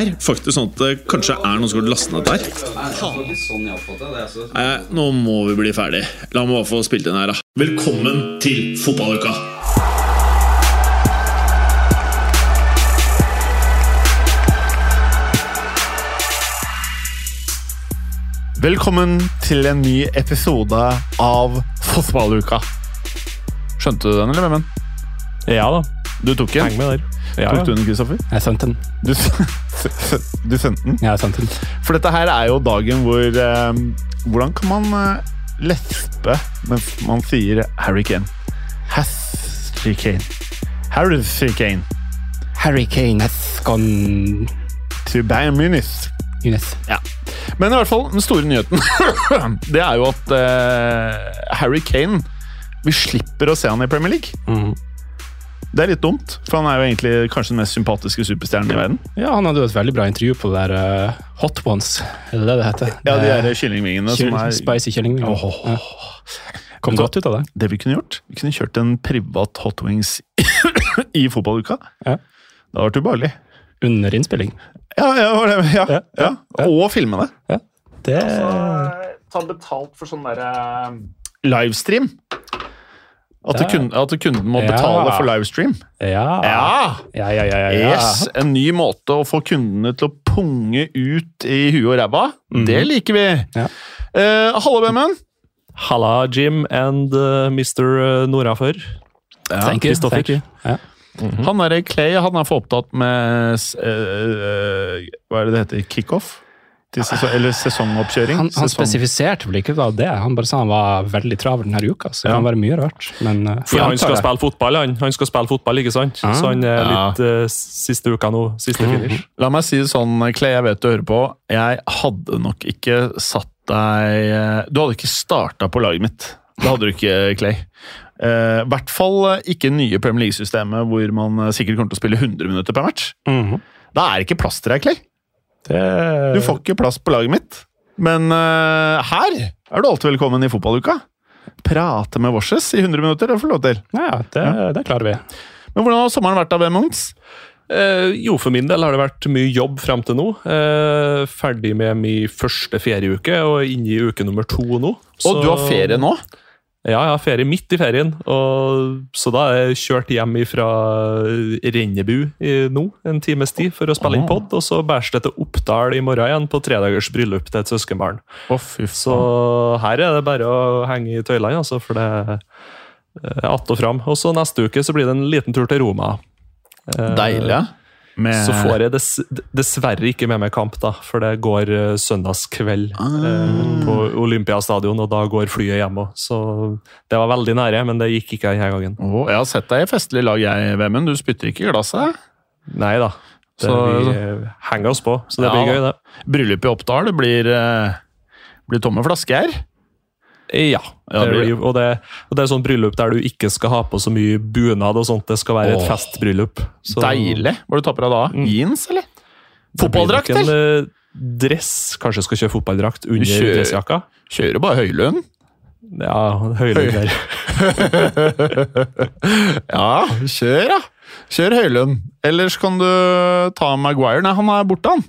er faktisk sånn at det kanskje er noen som har lastet ned der. Nei, nå må vi bli ferdig. La meg bare få spilt inn her, da. Velkommen til fotballuka! Velkommen til en ny episode av Fotballuka. Skjønte du den, eller, Vemmen? Ja da. Du tok den? Heng med der. Ja, Tok du den, Kristoffer? Jeg sendte den. Du, du sendte den? Jeg sendte den. For dette her er jo dagen hvor eh, Hvordan kan man eh, lespe mens man sier Harry Kane? Harry Kane. Harry Kane Harry Kane has gone To Bayern Munich. Yes. Ja. Men i hvert fall, den store nyheten Det er jo at eh, Harry Kane Vi slipper å se han i Premier League. Mhm. Det er litt dumt, for han er jo egentlig kanskje den mest sympatiske superstjernen i verden. Ja, han hadde jo et veldig bra intervju på det der uh, Hot Ones, er det det det heter? Ja, de Eh, der kyllingvingene som er Spicy kyllingvinger. Oh. Ja. Kom godt ut av det. Det vi kunne gjort, vi kunne kjørt en privat hot wings i fotballuka. Ja. Det hadde vært ubehagelig. Under innspilling. Ja, ja, ja, Ja, ja. ja. Og det. altså, ta betalt for sånn derre livestream. At, kunden, at kunden må Ja. betale for livestream. Ja. Ja! Ja, ja, ja. ja, ja. Yes, En ny måte å få kundene til å punge ut i huet og ræva. Mm. Det liker vi. Ja. Eh, Hallo, Bemmen. Halla, Jim and uh, Mr. Norafør. Thank you. Thank you. Ja. Han der Clay han er for opptatt med uh, eh, Hva er det det heter? Kickoff? Til sesong, eller sesongoppkjøring? Han, han Sesong- spesifiserte vel ikke det. Han bare sa han var veldig travel denne uka, så det Ja. kan være mye rart. Men uh, For han skal det. spille fotball, han. Han skal spille fotball, ikke sant? Ah. Så han er litt uh, siste uka nå. Siste finish. La meg si det sånn, Clay, jeg vet du hører på. Jeg hadde nok ikke satt deg eh, Du hadde ikke starta på laget mitt. Det hadde du ikke, Clay. Eh, I hvert fall ikke nye Premier League-systemet hvor man sikkert kommer til å spille 100 minutter per match. Mhm. Da er det ikke plass til deg, Clay. Det Du får ikke plass på laget mitt. Men uh, her er du alltid velkommen i fotballuka. Prate med Vorses i 100 minutter, det får du lov til. Ja, det, det klarer vi. Men hvordan har sommeren vært da, Munchs? Eh, jo, for min del har det vært mye jobb frem til nå. Eh, ferdig med min første ferieuke og inne i uke nummer to nå. Og du har ferie nå? Ja, jeg har ferie midt i ferien. Og, så da er jeg kjørt hjem fra Rennebu nå, en times tid, for å spille inn pod. Og så bæres det til Oppdal i morgen igjen, på tredagers bryllup til et søskenbarn. Oh, Så her er det bare å henge i tøylene, altså, for det er att og fram. Og så neste uke så blir det en liten tur til Roma. Eh, Deilig. Med Så får jeg dess, dessverre ikke med meg kamp, da, for det går uh, søndagskveld eh, på Olympiastadion, og da går flyet hjem òg. Så det var veldig nære, men det gikk ikke denne gangen. Oh, jeg har sett deg i festlig lag, jeg, Vemund. Du spytter ikke i glasset. Nei da. Det, Så- vi eh, henger oss på, så det Ja, blir gøy, det. Bryllup i Oppdal, blir, blir tomme flasker. Ja. Ja, det blir- og, det, og det er sånn bryllup der du ikke skal ha på så mye bunad og sånt. Det skal være et Åh. festbryllup. Så Deilig. Hva du tatt på deg da? Mm. Jeans, eller? Fotballdrakt, eller? eh, Dress. Kanskje jeg skal kjøre fotballdrakt under kjører- dressjakka? Kjører bare Høylund. Ja, høylund der. Ja, kjør, da. Kjør Høylund. Ellers kan du ta Maguire. Nei, han er borte, han.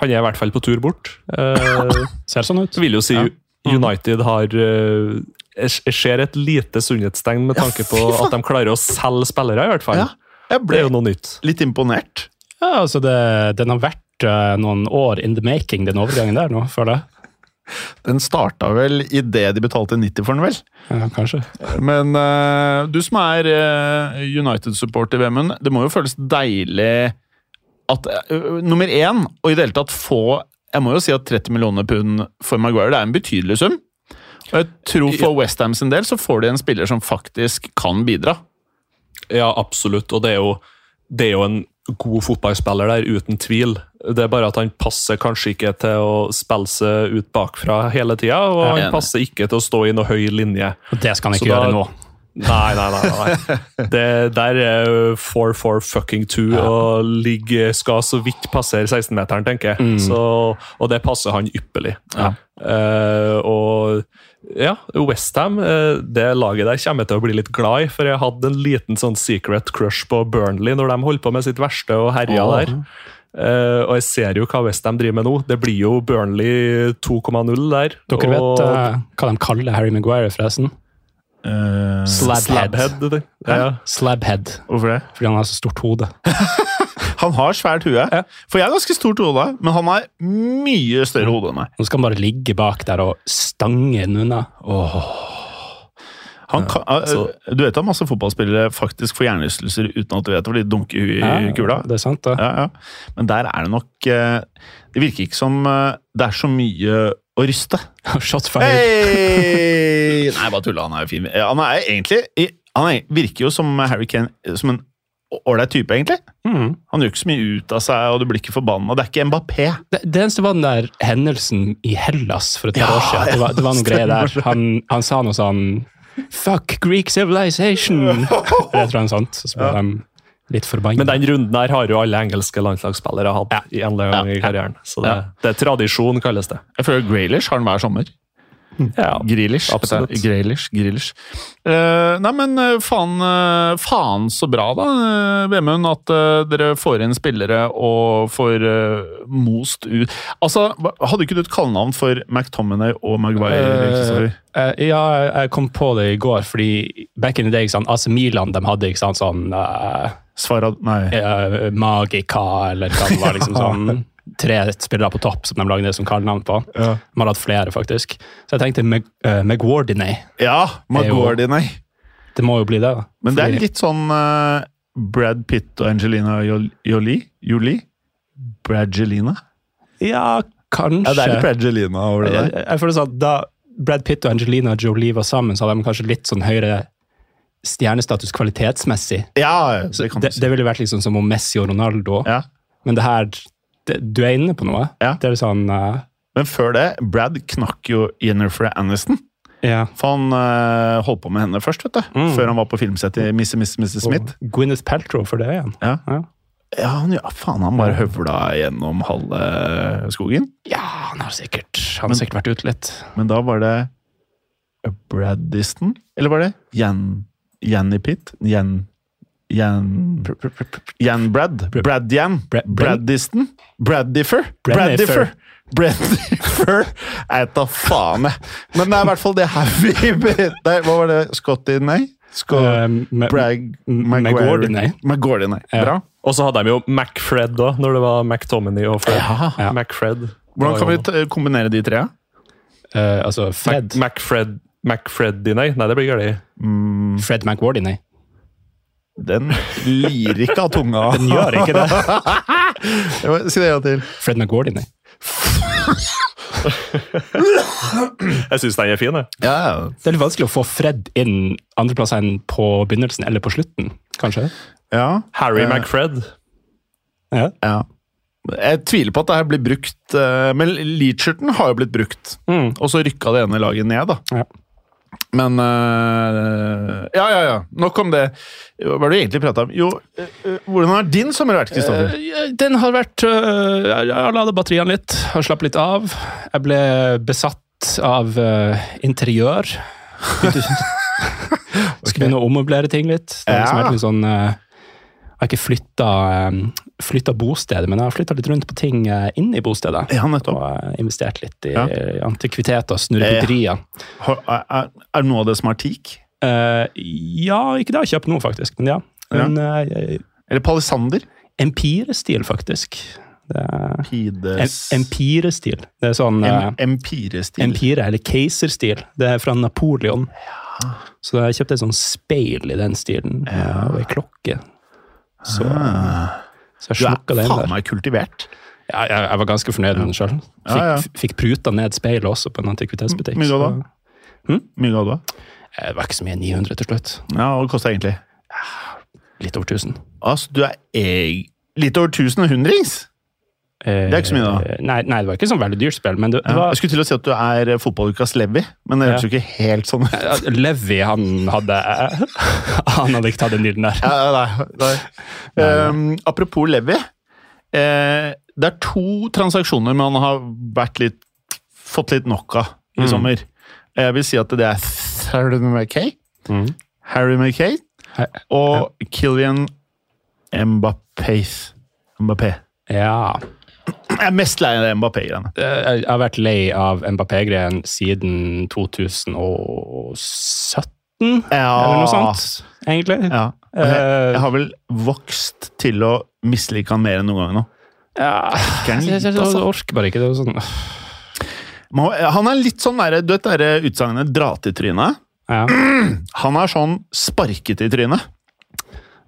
Han er i hvert fall på tur bort. Eh, Ser sånn ut. Vil jo si Ja. United har eh, Jeg ser et lite sunnhetstegn med tanke på at de klarer å selge spillere, i hvert fall. Ja, jeg Det ble er jo noe nytt. litt imponert. Ja, altså det, Den har vært eh, noen år in the making, den overgangen der nå, føler jeg. Den starta vel idet de betalte 90 for den, vel? Ja, kanskje. Men uh, du som er uh, United-supporter, Vemund, det må jo føles deilig at uh, Nummer én, og i det hele tatt få Jeg må jo si at 30 millioner pund for Maguire det er en betydelig sum. Og jeg tror for Westham sin del så får de en spiller som faktisk kan bidra. Ja, absolutt. Og det er jo, det er jo en god fotballspiller der, uten tvil. Det er bare at han passer kanskje ikke til å spille seg ut bakfra hele tida, og han passer ikke til å stå i noe høy linje. Og det skal han Så ikke da- gjøre nå. Nei, nei, nei. nei. Det der er 4-4 fucking 2 og ligger, skal så vidt passere 16-meteren, tenker jeg. Så, og det passer han ypperlig. Ja. Uh, og ja, Westham, uh, det laget der kommer jeg til å bli litt glad i, for jeg hadde en liten sånn secret crush på Burnley når de holdt på med sitt verste og herja oh. der. Uh, og jeg ser jo hva Westham driver med nå. Det blir jo Burnley 2,0 der. Dere vet og, eh, hva de kaller Harry Maguire, forresten? Eh, Slabhead. Slabhead. det- Ja. Slabhead. hvorfor det? Fordi han har så stort hode. Han har svært hue. Ja. For jeg har ganske stort hode, men han har mye større hode enn meg. Nå skal han bare ligge bak der og stange den unna. Han kan, ja, så- du vet at masse fotballspillere faktisk får hjernerystelser uten at du vet det, fordi de dunker huet i kula? det er sant, ja. Men der er det nok eh, Det virker ikke som eh, det er så mye å ryste. Shot fired. Hey! Nei, bare tulla. Han er jo fin. Han er egentlig Han er, virker jo som Harry Kane som en ålreit type, egentlig. Mm. Han gjør ikke så mye ut av seg, og du blir ikke forbanna. Det er ikke Mbappé. Det, det eneste var den der hendelsen i Hellas for et par Ja, år siden. Det var, det var noen greier der. Han, han sa noe sånn Fuck Greek civilization! Eller et eller annet sånt. Så ble de litt forbanna. Men den runden her har jo alle engelske landslagsspillere hatt i en eller annen gang i karrieren. Så det, Ja. det er tradisjon, kalles det. Jeg føler Graylish har den hver sommer. Ja, Grealish. Absolutt. Grealish, Grealish. Uh, nei, men eh, faen, eh, faen så bra, da, Vemund, at uh, dere får inn spillere og får uh, most ut Altså, Hadde ikke du et kallenavn for McTominay og Maguire? Ja, jeg- kom på det i går, fordi back in the day, ikke sant, AC Milan de hadde ikke sant, sånn Svarad Nei. Magica, eller hva det var. liksom sånn Tre spillere på topp som de lagde det som kallenavn på. Ja, De har hatt flere, faktisk. Så jeg tenkte Meg, uh, Megwardinay. ja McGuardinay. Det må jo bli det, da. Men det er litt sånn uh, Brad Pitt og Angelina Jol- Jolie? Jolie? Bradgelina? Ja, kanskje. Ja, det er litt Bradgelina over det der. jeg føler sånn at Da Brad Pitt og Angelina Jolie var sammen, så hadde de kanskje litt sånn høyere stjernestatus kvalitetsmessig. Ja, Så det kan du det, det ville vært liksom som om Messi og Ronaldo. Ja. Men det her det, Du er inne på noe. Ja. Det er sånn uh... Men før det, Brad knakk jo Jennifer Aniston. Ja. For han uh, holdt på med henne først, vet du. Mm. Før han var på filmsett i Miss, Miss, Mrs. Smith. Og Gwyneth Paltrow for det igjen. Ja. Ja. Ja, han, ja, faen, han bare høvla gjennom halve skogen. Ja, han har sikkert, han har sikkert vært ute litt. Men da var det Brad Diston? Eller var det Jan Janny Pitt? Jan Jan Jan Brad? Brad Jan? Bra- Brad Diston? Brad Differ? Bradiffer. Brad Differ? Jeg vet da faen, jeg. Men det er i hvert fall det her vi der, Hva var det? Scotty, nei? Scott, Eh, Bragg. Maguire, nei. Bra. Og så hadde de jo Macfred da, når det var McTominay og Fred. Ja. Macfred. Hvordan kan vi t- kombinere de tre? Uh, altså Fred, McFred Macfred Macfreddy, nei. Nei, det blir galt. Fred McWardinay. Den lir ikke av tunga. Den gjør ikke det. Si det en gang til. Fred McWardinay. Jeg syns den er fin, jeg. Ja, Det er litt vanskelig å få Fred inn andreplass enn på begynnelsen eller på slutten, kanskje? ja. Harry uh, McFred. Ja. ja. Jeg tviler på at det her blir brukt, eh, men Leacherton har jo blitt brukt. Mm. Og så rykka det ene laget ned, da. Ja. Men eh, Ja, ja, ja. Nok om det. Hva var det du egentlig prata om? Jo, eh, hvordan har din sommer vært, Kristoffer? Den har vært øh, Jeg har lada batteriene litt, har slappet litt av. Jeg ble besatt av øh, interiør. Begynte- Skulle begynne å ommøblere ting litt. Det har liksom vært litt sånn øh, Jeg har ikke flytta, øh, bostedet, men jeg har flytta litt rundt på ting øh, inne i bostedet. Ja, nettopp. Og øh, investert litt i Ja. antikviteter og snurreputterier. Ja. er, er noe av det som er teak? Uh, ja, ikke det jeg har kjøpt nå, faktisk, men ja. Men øh, Eller palisander? empirestil, faktisk. Det Em empirestil. Det er sånn Em, eh, Empirestil. empire, eller keiserstil. Det er fra Napoleon. Så jeg kjøpte et sånn speil i den stilen, ja. og ei klokke. Så, Ah. så jeg Du er slukka det inn faen meg kultivert. Ja, jeg, jeg var ganske fornøyd med den sjøl. Fikk, Ja, fikk pruta ned speilet også på en antikvitetsbutikk. Mye ga? Mye du? Eh, Det var ikke så mye. 900 til slutt. Ja, hva kosta egentlig? Litt over 1000. Altså, du er eg... litt over 1000 hundrings? Det er ikke så mye, da. Nei, nei, det var ikke sånn veldig dyrt spill, men det, det var Jeg skulle til å si at du er eh, fotballukas Levi, men det Ja. høres jo ikke helt sånn ut. Levi, han hadde Han hadde ikke tatt den dealen der. Ja, nei, nei. Um, apropos Levi. Eh, det er to transaksjoner man har litt, fått litt nok av i Mm. sommer. Jeg vil si at det er Harry Mackay, Mm. Harry Mackay og Killian Mbappé. Mbappé. Ja. Jeg er mest lei av Mbappé-greiene. Jeg har vært lei av Mbappé-greien siden 2017, eller noe sånt, egentlig. Ja. Jeg, Eh, jeg har vel vokst til å mislike han mer enn noen gang nå. Ja, jeg, jeg, jeg, jeg, altså? orker bare ikke. Det sånn Han er litt sånn der, du vet det utsagnet 'dra til trynet'? ja. Han er sånn sparket i trynet.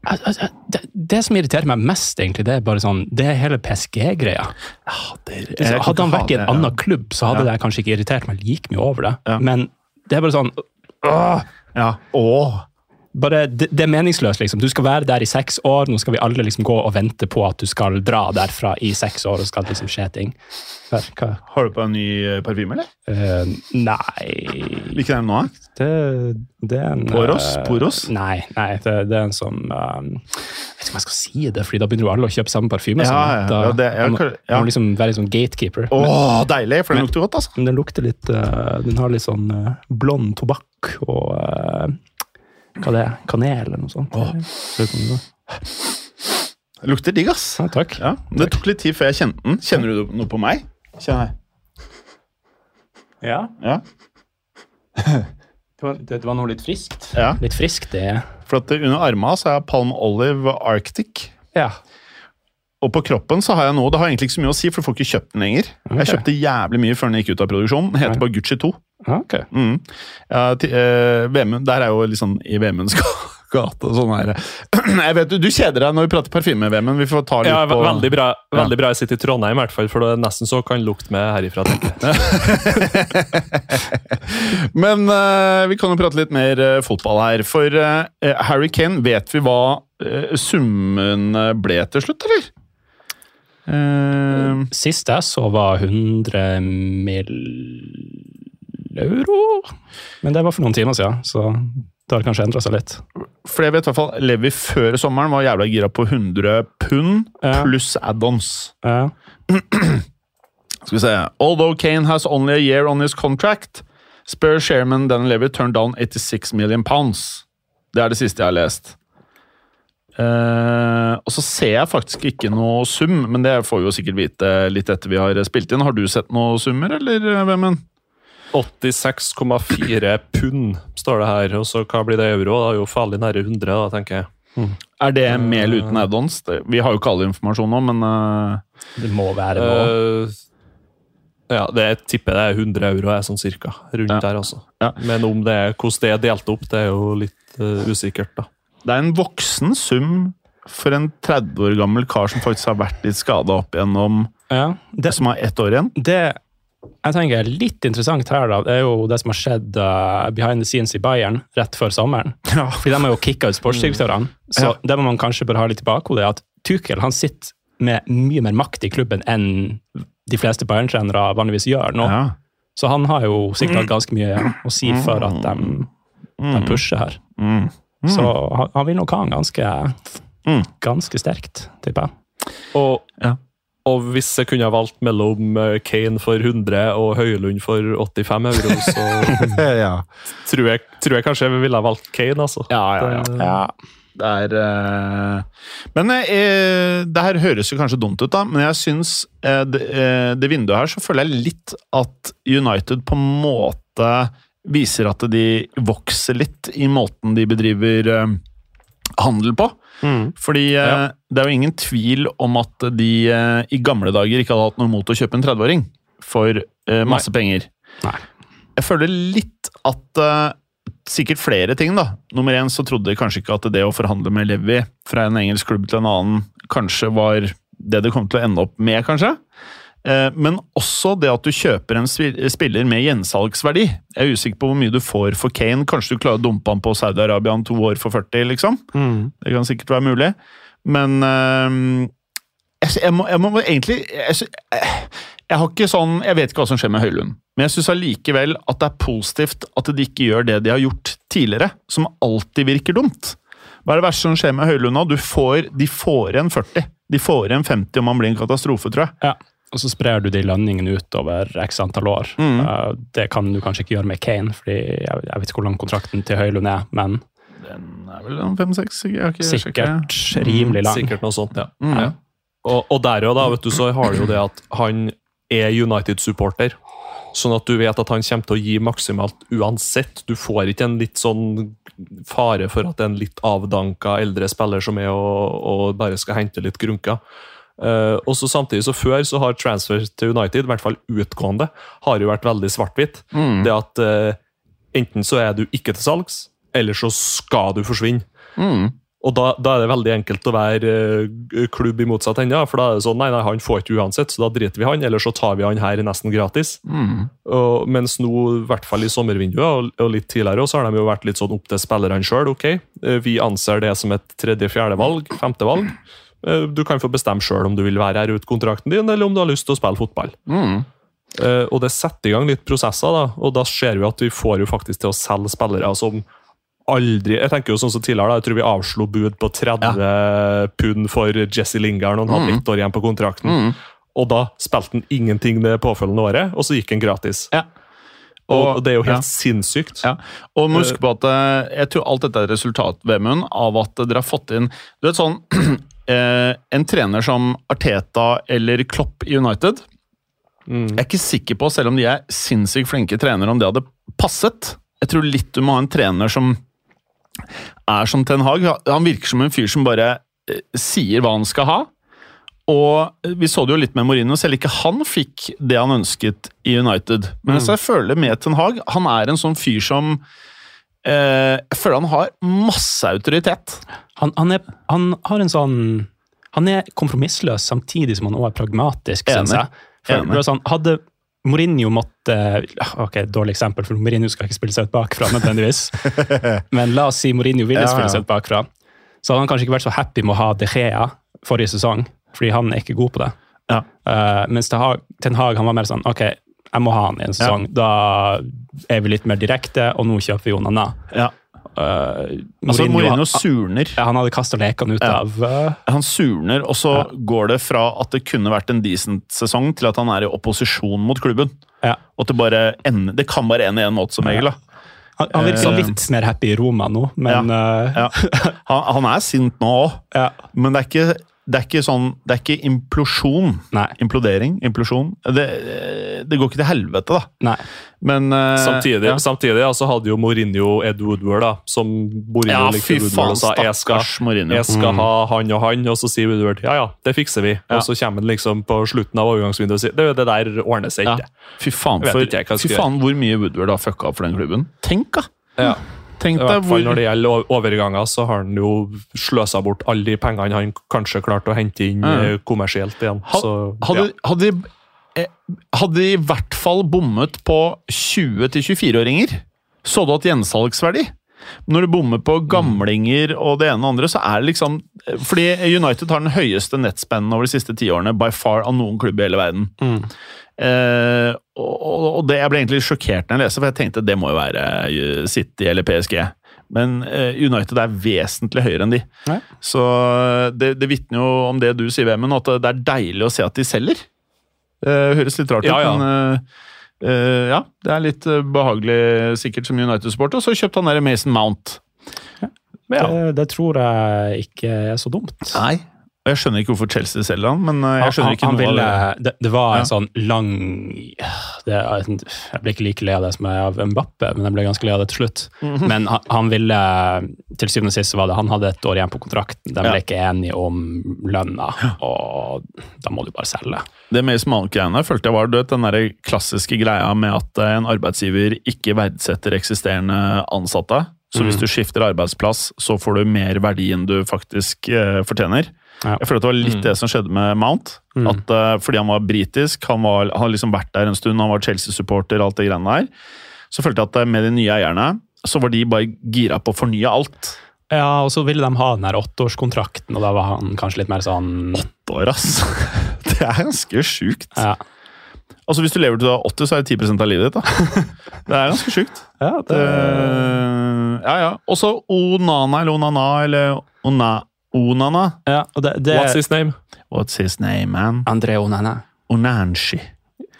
Jeg- jeg- det, det som irriterer meg mest, egentlig, det er bare sånn, det er hele PSG-greia. Hadde han vært i en annen klubb, så hadde Ja. det kanskje ikke irritert meg like mye over det. Ja. Men det er bare sånn åh, Ja. Åh. Bare, det, det er meningsløst, liksom. Du skal være der i seks år, nå skal vi alle liksom gå og vente på at du skal dra derfra i seks år, og skal liksom skje ting. Hør? Har du på en ny eh, parfyme, eller? Uh, nei Hvilken er den nå? det, det er en Poros? eh, Poros? Nei, nei det, det er en som eh, Jeg vet ikke om jeg skal si det, Fordi da begynner jo alle å kjøpe samme parfyme. Ja, ja, da, ja, det- jeg må, ja. må liksom være sånn gatekeeper. Åh, deilig, for den lukter godt, altså. Men den lukter litt uh, Den har litt sånn blond tobakk og Hva det er? Kanel eller noe sånt. Lurer det- lukter digg, ass. Ja, takk. Ja, Det tok litt tid før jeg kjente den. Kjenner du noe på meg? Kjenner jeg. Ja. Ja. Det var, det var noe litt friskt. ja. Litt friskt, det. For at under armene så er Palm Olive Arctic. Ja. Og på kroppen så har jeg noe, det har egentlig ikke så mye å si, for du får ikke kjøpt den lenger. Jeg kjøpte jævlig mye før den gikk ut av produksjon. Den heter bare Gucci 2. Okay. Mm. Ja, til, eh, VM, der er jo liksom i Vemunds gate og sånn her. Jeg vet, du, du kjeder deg når vi prater parfyme, Vemund. Vi får ta litt Ja, på veldig bra, veldig bra jeg sitter i Trondheim, i hvert fall, for det er nesten så kan lukte med herifra. Men eh, vi kan jo prate litt mer eh, fotball her. For eh, Harry Kane, vet vi hva eh, summen ble til slutt, eller? Eh, Sist jeg så var 100 mill. euro. Men det var for noen timer siden, så det har kanskje endra seg litt. for jeg vet i hvert fall Levi før sommeren var jævla gira på 100 pund Ja. pluss add-ons. Ja. Skal vi se. Although Kane has only a year on his contract, Spur chairman Dan Levi turned down 86 million pounds. Det er det siste jeg har lest. Eh, og så ser jeg faktisk ikke noe sum, men det får vi jo sikkert vite litt etter vi har spilt inn. Har du sett noe summer, eller, hvem Vemund? 86,4 pund står det her, og så hva blir det i euro? Det er jo farlig nære 100, da, tenker jeg. Er det med eller uten add-ons? Vi har jo ikke all informasjon nå, men uh, Det må være. Eh, ja, det jeg tipper det er 100 euro, er sånn cirka. Rundt Ja. der, altså. Ja. Men om det er, hvordan det er delt opp, det er jo litt eh, usikkert, da. Det er en voksen sum for en 30 år gammel kar som faktisk har vært litt skada opp igjennom, Ja. Det, som har ett år igjen. det jeg tenker er litt interessant her, da, det er jo det som har skjedd uh, behind the scenes i Bayern rett før sommeren. Ja. Fordi de har jo kicka ut sportsdirektørene. Så Ja. det må man kanskje bare ha litt i bakhodet, at Tuchel han sitter med mye mer makt i klubben enn de fleste Bayern-trenere vanligvis gjør nå. Ja. Så han har jo sikkert hatt ganske mye å si for at de, de pusher her. Mm. Så han, han vil nok ha han ganske, Mm. ganske sterkt, tipper jeg. Og, Ja. og hvis jeg kunne ha valgt mellom eh, Kane for 100 og Høylund for 85 euro, så ja. tror, jeg, tror jeg kanskje jeg ville ha valgt Kane, altså. Ja, ja, ja. ja. Det er eh, Men eh, det her høres jo kanskje dumt ut, da, men jeg syns eh, det, eh, det vinduet her, så føler jeg litt at United på en måte viser at de vokser litt i måten de bedriver eh, handel på. Mm. Fordi eh, Ja. det er jo ingen tvil om at de eh, i gamle dager ikke hadde hatt noe mot å kjøpe en 30-åring for masse penger. Nei. Jeg føler litt at Sikkert flere ting, da. Nummer én så trodde jeg kanskje ikke at det å forhandle med Levi fra en engelsk klubb til en annen kanskje var det det kom til å ende opp med, kanskje. Eh, Men også det at du kjøper en spiller med gjensalgsverdi. Jeg er usikker på hvor mye du får for Kane. Kanskje du klarer å dumpe han på Saudi-Arabia om to år for 40, liksom. Det kan sikkert være mulig. Men eh, jeg, må, jeg må egentlig jeg, jeg har ikke sånn Jeg vet ikke hva som skjer med Høylund, men jeg syns allikevel at det er positivt at de ikke gjør det de har gjort tidligere, som alltid virker dumt. Hva er det verste som skjer med Høylund nå? Du får, de får igjen 40. De får igjen 50 om han blir en katastrofe, tror jeg. Ja. Og så sprer du de lønningene utover x antall år. Mm. Uh, det kan du kanskje ikke gjøre med Kane, fordi jeg, jeg vet ikke hvor lang kontrakten til Høylund er, men Den er vel en fem-seks? Sikkert sjekket. sikkert rimelig lang. Sikkert noe sånt, ja. Mm. Ja. Og, og der og da, vet du, så har du jo det at han er United-supporter. Sånn at du vet at han kommer til å gi maksimalt uansett. Du får ikke en litt sånn fare for at det er en litt avdanka eldre spiller som er og, og bare skal hente litt grunker. Eh, og så Samtidig så før så har transfer til United, i hvert fall utgående, har jo vært veldig svart-hvitt. Mm. Det at uh, enten så er du ikke til salgs, eller så skal du forsvinne. Mm. Og da, da er det veldig enkelt å være uh, klubb i motsatt ende. ja, For da er det sånn nei, nei, han får ikke uansett, så da driter vi han, eller så tar vi han her nesten gratis. Mm. Og, mens nå, i hvert fall i sommervinduet og, og litt tidligere, så har de jo vært litt sånn opp til spillerne sjøl. Ok, vi anser det som et tredje-fjerde valg, femte valg. Eh, Du kan få bestemme sjøl om du vil være her ut kontrakten din, eller om du har lyst til å spille fotball. Mm. Uh, og det setter i gang litt prosesser, da, og da ser vi at vi får jo faktisk til å selge spillere som aldri Jeg tenker jo sånn som tidligere, da, jeg tror vi avslo bud på 30 pund for Jesse Lingard når han hadde Mm. ett år igjen på kontrakten. Mm. Og da spilte han ingenting det påfølgende året, og så gikk han gratis. Ja. Og, det er jo helt ja. sinnssykt. Ja, og må huske på at eh, jeg tror alt dette er resultat Vemund, av at dere har fått inn Du vet sånn eh, En trener som Arteta eller Klopp i United Mm. Jeg er ikke sikker på, selv om de er sinnssykt flinke trenere, om det hadde passet. Jeg tror litt du må ha en trener som er som Ten Hag. Han virker som en fyr som bare eh, sier hva han skal ha. Og vi så det jo litt med Mourinho, selv ikke han fikk det han ønsket i United. Men mm. jeg føler med Ten Hag, han er en sånn fyr som eh, Jeg føler han har masse autoritet. Han, han, er, han har en sånn Han er kompromissløs samtidig som han også er pragmatisk, syns jeg. For, Enig. sånn, hadde Mourinho måtte Ok, dårlig eksempel, for Mourinho skal ikke spille seg ut bakfra nødvendigvis. Men la oss si Mourinho ville Ja, ja. spille seg ut bakfra. Så hadde han kanskje ikke vært så happy med å ha De Gea forrige sesong, fordi han er ikke god på det. Ja. Uh, mens Ten Hag, Ten Hag han var mer sånn Ok, jeg må ha han i en sesong. Da er vi litt mer direkte, og nå kjøper vi Onana. Ja. Uh, Altså, Mourinho han, surner. han hadde kasta lekene ut Ja. av uh, Han surner, og så Ja. går det fra at det kunne vært en decent sesong, til at han er i opposisjon mot klubben. Ja. Og at det bare ender, det kan bare ende i én måte, som regel. da. Han, han virker uh, litt mer happy i Roma nå, men eh, Ja. Han, han er sint nå òg, ja. men det er ikke, det er ikke sånn Det er ikke implosjon. Nei. Implodering. Implosjon. Det, det går ikke til helvete, da. nei. Men uh, Samtidig, ja. samtidig altså, så hadde jo Mourinho Ed Woodward, da, som Mourinho Ja, likte Woodward og sa jeg skal, jeg skal ha han og han, og så sier Woodward ja ja, det fikser vi. Ja. Og så kommer han liksom på slutten av overgangsvinduet og sier det, det der ordner seg Ja. ikke. Fy faen, for, ikke fy faen hvor mye Woodward har fucka opp for den klubben. Tenk, da! Ja. Tenk I hvert fall hvor når det gjelder overganger, så har han jo sløsa bort alle de pengene han kanskje klarte å hente inn eh, kommersielt igjen. Ha- Så, Hadde, ja. hadde, de, eh, hadde de i hvert fall bommet på 20-24-åringer, så du hatt gjensalgsverdi. Når du bommer på gamlinger og det ene og andre, så er det liksom Fordi United har den høyeste nettspennen over de siste ti årene, by far, av noen klubb i hele verden. Mm. Eh, og, og- det, jeg ble egentlig sjokkert når jeg leste, for jeg tenkte det må jo være eh, City eller PSG. Men eh, United er vesentlig høyere enn de. Nei. Så det, det vitner jo om det du sier, Vemund, at det er deilig å se at de selger. Eh, høres litt rart ut, ja. men eh, eh, ja, det er litt eh, behagelig sikkert som United-supporter. Og så kjøpte han der Mason Mount. Ja. Det, det tror jeg ikke er så dumt. Nei. Og jeg skjønner ikke hvorfor Chelsea selger han, men eh, jeg skjønner ikke han, noe ville, av det. det. Det var en Ja. sånn lang det, Jeg ble ikke like lei av det som jeg av Mbappe, men jeg ble ganske lei av det til slutt. Mhm. Men han, han ville Til syvende og sist var det han hadde et år igjen på kontrakten. De ble Ja. ikke enige om lønna, og da må du bare selge. Det Mason Mount-greiene følte jeg var du vet, den der klassiske greia med at eh, en arbeidsgiver ikke verdsetter eksisterende ansatte. Så hvis Mhm. du skifter arbeidsplass, så får du mer verdi enn du faktisk eh, fortjener. Ja. Jeg føler at det var litt Mm. det som skjedde med Mount. Mm. At uh, Fordi han var britisk, han, var, har liksom vært der en stund, han var Chelsea-supporter, alt det greiene der. Så følte jeg at eh, med de nye eierne, så var de bare gira på å fornye alt. Ja, og så ville de ha den der åtteårskontrakten, og da var han kanskje litt mer sånn År, ass. Det er ganske sjukt. Ja, Altså, Hvis du lever til du er 80, så er det 10% av livet ditt. da. Det er ganske sjukt. ja Det, ja, ja. Og så Onana eller Onana eller Ona, Onana. ja og det, det What's his name? What's his name, man? André Onana. Onanshi.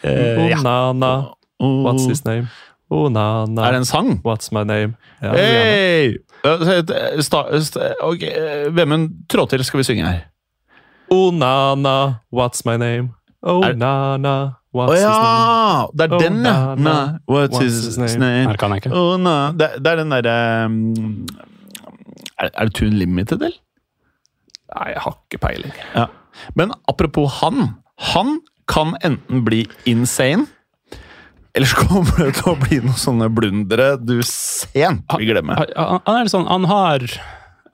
Eh. Onana. What's his name? Onana. Er det en sang? What's my name? Ja, hey! Eh, sta- sta- Ok, eh, Vemund, trå til, skal vi synge her. Onana, what's my name? Onana, oh, what's his name? ja! Det er den, ja. Na, What's his, name? Her kan jeg ikke. Oh, na. Det, det er den derre um, er, er det Tune Limited, eller? Nei, jeg har ikke peiling. Ja. Men apropos han. Han kan enten bli insane, eller så kommer det til å bli noen sånne blundere du sent vil glemme. Han, han er litt sånn, han har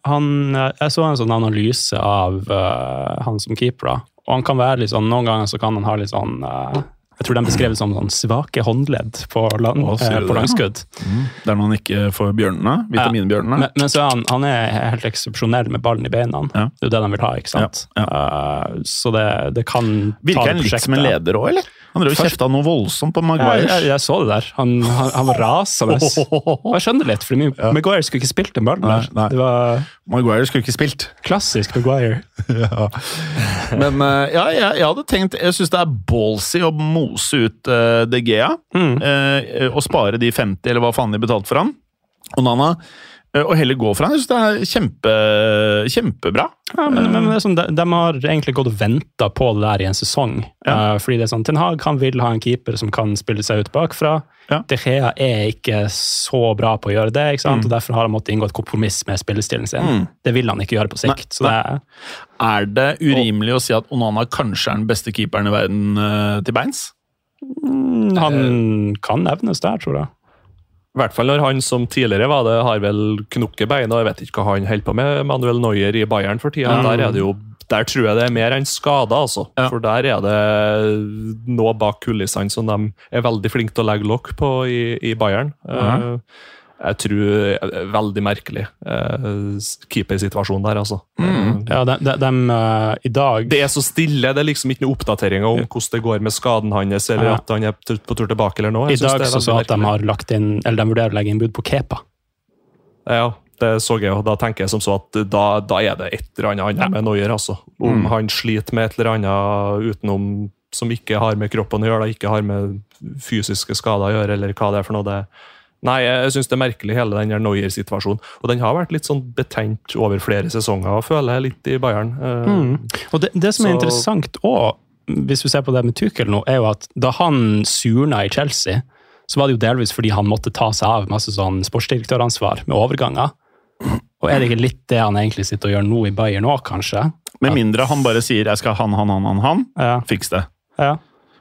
han, Jeg så en sånn analyse av uh, han som keeper, da. Og han kan være litt sånn, Noen ganger så kan han ha litt sånn eh, Jeg tror de beskrev som sånn svake håndledd på, lang, Å, eh, på langskudd. Det er når han ikke får bjørnene. Vitaminbjørnene. Men, men så er han, han er helt eksepsjonell med ballen i beina. Ja. Det er jo det de vil ha, ikke sant? Eh, så det, det kan Virker ta han det litt som en leder òg, eller? Han drev og kjefta noe voldsomt på Ja, Maguires. jeg, jeg så det der. Han, han, han var rasende. Jeg skjønner litt, for Maguire skulle ikke spilt den ballen der. Nei, nei. Det var Maguire skulle ikke spilt. klassisk Maguire. Men eh, ja, jeg, jeg hadde tenkt Jeg syns det er ballsy å mose ut uh, De Gea. Mm. Uh, og spare de 50, eller hva faen de betalte for han. Nana. Og heller gå for han. Jeg syns det er kjempe, kjempebra. Ja, men, men det er sånn, de, de har egentlig gått og venta på det der i en sesong. Eh, fordi det er sånn, Ten Hag han vil ha en keeper som kan spille seg ut bakfra. Ja. De Gea er ikke så bra på å gjøre det, ikke sant? og derfor har han måttet inngå et kompromiss med spillestilen sin. Mm. Det vil han ikke gjøre på sikt. Nei, så det er, Er det urimelig å si at Onana kanskje er den beste keeperen i verden eh, til beins? mm, han kan nevnes der, tror jeg. I hvert fall når han som tidligere var det, har vel knukket bein, og jeg vet ikke hva han holder på med, Manuel Neuer i Bayern for tida. Der er det jo der tror jeg det er mer enn skader, altså. Ja. For der er det noe bak kulissene som de er veldig flinke til å legge lokk på i, i Bayern. Eh, jeg tror eh, Veldig merkelig uh, keepersituasjon der, altså. Mm. Ja, de, de, de, uh, I dag det er så stille. Det er liksom ikke noe oppdateringer om hvordan det går med skaden hans, eller Ja. at han er på tur tilbake eller noe. I Jeg dag er så så at de har lagt inn, eller de vurderer å legge inn bud på Kepa. Ja, det så jeg, og da tenker jeg som så at da, da er det et eller annet annet med Noyer, altså. Om Mm. han sliter med et eller annet utenom som ikke har med kroppen å gjøre, da, ikke har med fysiske skader å gjøre, eller hva det er for noe. det Nei, jeg syns det er merkelig, hele den her Neuer-situasjonen. Og den har vært litt sånn betent over flere sesonger, føler jeg, litt i Bayern. Mm. Og det, det som er Så- interessant òg, hvis vi ser på det med Tuchel nå, er jo at da han surna i Chelsea, så var det jo delvis fordi han måtte ta seg av masse sånn sportsdirektøransvar med overganger. Og er det ikke litt det han egentlig sitter og gjør nå i Bayern òg, kanskje? Med mindre han bare sier 'jeg skal ha han, han, han, han', han. Ja. Fiks det. ja.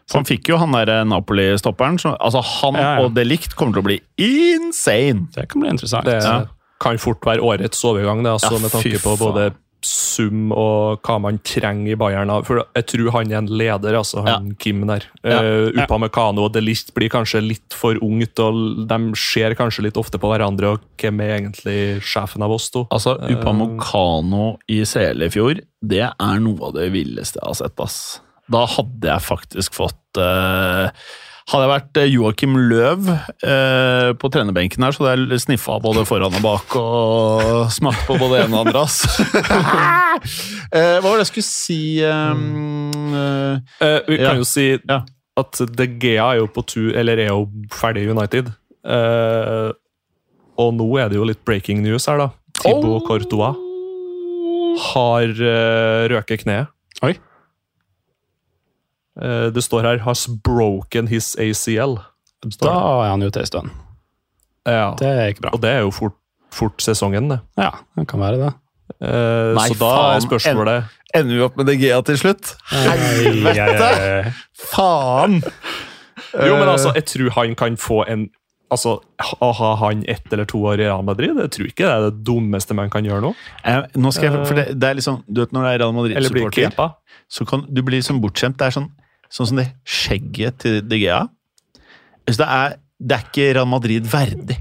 Så han fikk jo han der Napoli-stopperen. Altså, han Ja, ja. og Delict kommer til å bli insane! Det kan bli interessant. Det Ja. kan fort være årets overgang, det, altså, Ja, med tanke på både sum og hva man trenger i Bayern. For jeg tror han er en leder, altså, han Kim der. Ja. Uh, Upamecano og De Ligt blir kanskje litt for ungt, og de ser kanskje litt ofte på hverandre, og hvem er egentlig sjefen av oss to? Altså, Upamecano i CL i fjor, det er noe av det villeste jeg har sett, ass. Da hadde jeg faktisk fått uh, Hadde jeg vært eh, Joakim Løv uh, på trenerbenken her, så hadde jeg sniffa både foran og bak og smakt på både ene og andre, ass. Eh, hva var det jeg skulle si um, vi Ja. kan jo si Ja. at De Gea er jo på tur, eller er jo ferdig i United. Eh, og nå er det jo litt breaking news her, da. Thibaut Oh. Courtois har uh, røket kneet. Oi. Eh, det står her 'has broken his ACL'. Da er han ute ei stund. Ja. Det er ikke bra. Og det er jo fort, fort sesongen, det. Ja, det kan være det. Eh, Nei, så da faen. er spørsmålet Ender vi opp med DGA til slutt? Helvete! Faen! Jo, men altså, jeg tror han kan få en Altså, Å ha han ett eller to år i Real Madrid, jeg tror ikke det er det dummeste man kan gjøre nå. Eh, nå skal jeg, for det, det er liksom, du vet Når du er Real Madrid-supporter, så kan du bli liksom bortskjemt. Det er sånn, sånn som det skjegget til De Gea. Så det, er, det er ikke Real Madrid verdig.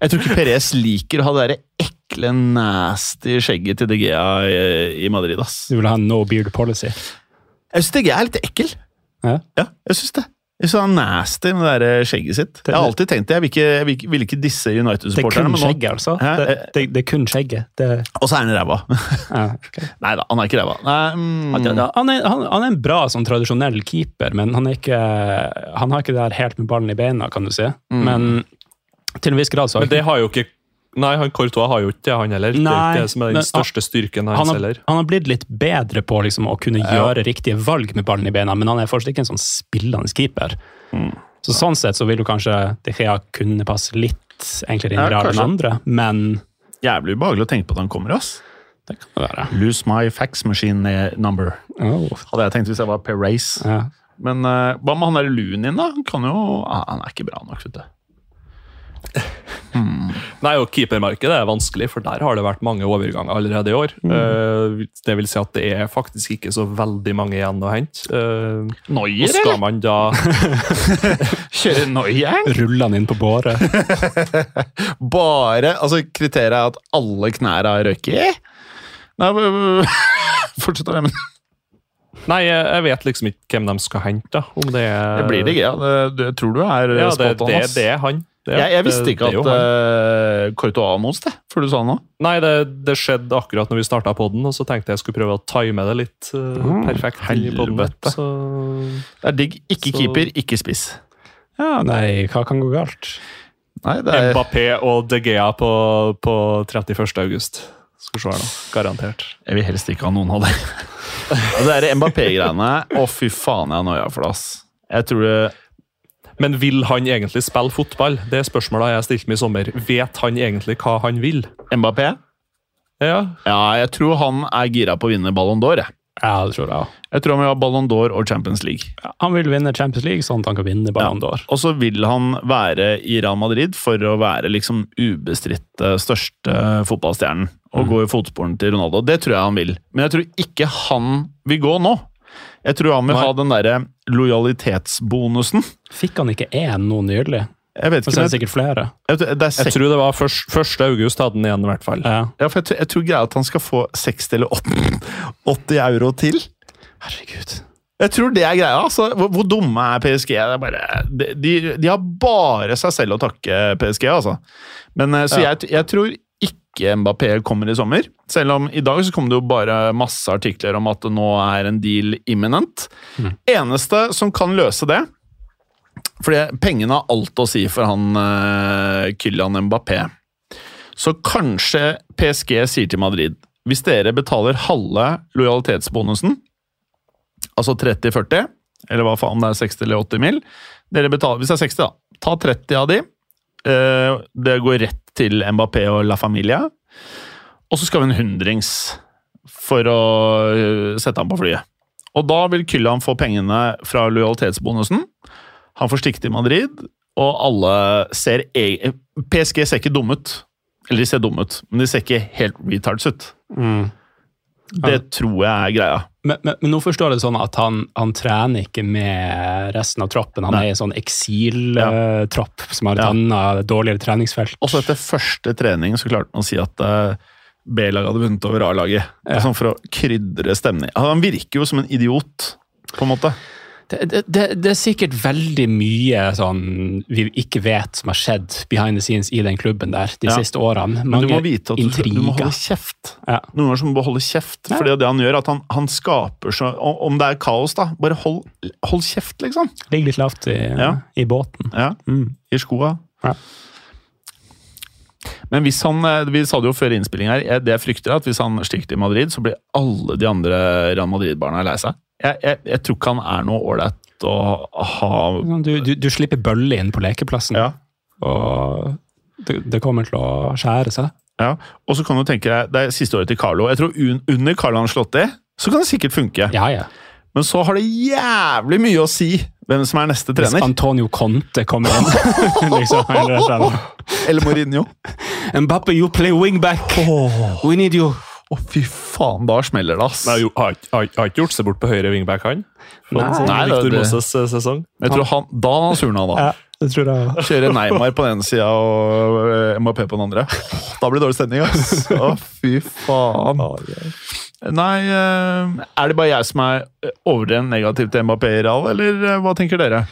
Jeg tror ikke Perez liker å ha det derre ekle, nasty skjegget til De Gea i, i Madrid, ass. Du vil ha no beard policy. Jeg syns De Gea er litt ekkel. Ja. Ja, jeg syns det. Jeg synes han nasty med det der skjegget sitt. Jeg har alltid tenkt det. Jeg vil ikke, jeg vil ikke, vil ikke disse er United-supporterne. Det er nå- skjegget, altså. Det, det, det er kun skjegget. Det, Og så er han ræva. ja, okay. Nei da, han er ikke ræva. Mm, Han, han, han, han er en bra sånn tradisjonell keeper, men han, er ikke, han har ikke det der helt med ballen i beina, kan du si. Mm. Men til en viss grad så Men det har jo ikke Nei, han Courtois har jo ikke det, han heller. det er ikke det som er men den største styrken han hans har, heller. han har blitt litt bedre på liksom, å kunne gjøre riktige valg med ballen i beina, men han er fortsatt ikke en sånn spillende keeper. Mm. Så Sånn sett så vil jo kanskje De Gea kunne passe litt enklere inn Ja, i real enn andre, men Jævlig ubehagelig å tenke på at han kommer, ass. det kan det være. Lose my fax machine number. Oh, Hadde jeg tenkt hvis jeg var Perez. ja. Men uh, hva med han der Lunin, da? Han kan jo ah, Han er ikke bra nok, vet du. Nei, og Keepermarkedet er vanskelig, for der har det vært mange overganger allerede i år. Mm. Eh, det vil si at det er faktisk ikke så veldig mange igjen å hente. Uh, eller? og skal man da Kjøre noier? Rulle han inn på båret. Bare Altså, kriteriet er at alle knærne har røyket i? Nei, Fortsett å men Nei, jeg vet liksom ikke hvem de skal hente. da. Om det er Det blir det ikke, ja. Det, det tror du er Ja, det, spot on, det, det er han. Det, jeg, jeg visste ikke det det at uh, Courtois var det, før du sa det nå. Nei, det, det skjedde akkurat når vi starta poden, og så tenkte jeg skulle prøve å time det litt eh, perfekt. inn i podden. helvete. Så Det er digg. Ikke Så- keeper, ikke spiss. Ja, nei, hva kan gå galt? Nei, er Mbappé og De Gea på, på 31. august. Skal se her nå. Garantert. Jeg vil helst ikke ha noen av dem. Det er Mbappé-greiene Å, fy faen, jeg har noia for det, ass. Jeg tror det Men vil han egentlig spille fotball? Det er spørsmålet jeg har stilt meg i sommer. Vet han egentlig hva han vil? Mbappé? Ja, Ja, jeg tror han er gira på å vinne Ballon d'Or. jeg. Ja, det tror jeg òg. Jeg tror han vil ha Ballon d'Or og Champions League. Han vil vinne Champions League, sånn at han kan vinne Ballon d'Or. Og så vil han være i Real Madrid for å være liksom ubestridt eh, største fotballstjernen. Og gå i fotsporene til Ronaldo. Det tror jeg han vil. Men jeg tror ikke han vil gå nå. Jeg tror han vil ha den derre lojalitetsbonusen. Fikk han ikke én nå nylig? Jeg vet ikke, er men sikkert flere. jeg, det er jeg tror det var 1. august hadde han igjen, i hvert fall. Ja. ja, for jeg, tror- jeg tror greia at han skal få 60 eller 80, 80 euro til. Herregud. Jeg tror det er greia. altså. Hvor, hvor dumme er PSG? Det er bare, de, de, de har bare seg selv å takke PSG, altså. Men eh, Så Ja. jeg, jeg tror ikke Mbappé kommer i sommer. Selv om i dag så kom det jo bare masse artikler om at det nå er en deal imminent. Eneste som kan løse det fordi pengene har alt å si for han uh, Kylian Mbappé. Så kanskje PSG sier til Madrid hvis dere betaler halve lojalitetsbonusen, altså 30-40, eller hva faen det er 60 eller 80 mil dere betaler, Hvis det er 60, da, ta 30 av de. Uh, det går rett til Mbappé og La Familia. Og så skal vi en hundrings for å eh, sette ham på flyet. Og da vil Kylland få pengene fra lojalitetsbonusen. Han får stikke til Madrid, og alle ser e- PSG ser ikke dumme ut. Eller de ser dumme ut, men de ser ikke helt retards ut. Mm. Det tror jeg er greia. Men, men, men nå forstår jeg det sånn at han, han trener ikke med resten av troppen. Han Nei. er i en sånn eksiltropp som har et Ja. annet, dårligere treningsfelt. Også etter første trening så klarte han å si at eh, B-laget hadde vunnet over A-laget. Ja. Sånn for å krydre stemningen. Han virker jo som en idiot, på en måte. Det, det, det, er sikkert veldig mye sånn vi ikke vet som har skjedd behind the scenes i den klubben der de Ja. siste årene. Men du må vite at du, du må holde kjeft. Ja. Noen ganger må du holde kjeft. Ja. Fordi det han gjør, at han, han skaper så Om det er kaos, da, bare hold, hold kjeft, liksom. Ligg litt lavt i, i båten. Ja, Mm. I skoa. Ja. Men hvis han eh, Vi sa det jo før innspilling her, jeg- det jeg frykter er at hvis han stikker til Madrid, så blir alle de andre Real Madrid-barna lei seg. Jeg, jeg, jeg tror ikke han er noe ålreit å ha Du, du, du slipper bølle inn på lekeplassen, Ja. og det, det kommer til å skjære seg. Ja, og så kan du tenke deg, Det er siste året til Carlo. Jeg tror un, Under Carlo Anslotti så kan det sikkert funke. Ja, ja. Men så har det jævlig mye å si hvem som er neste trener. Hvis. Antonio Conte kommer inn. liksom, eller. Eller Mourinho. Mbappe, you play wingback! We need you! Å, fy faen, da smeller det, ass. Nei, jo, har, har, har ikke gjort seg bort på høyre wingback, han? Fra Nei. Nei, Victor det- Moses-sesong. Jeg tror han, Da surna, da. Ja, Det tror jeg. Kjøre Neymar på den ene sida og eh, MAP på den andre. Da blir det dårlig stemning, ass. Å, fy faen. Nei, eh, er det bare jeg som er overdrevent negativ til MAP i Real, eller eh, hva tenker dere?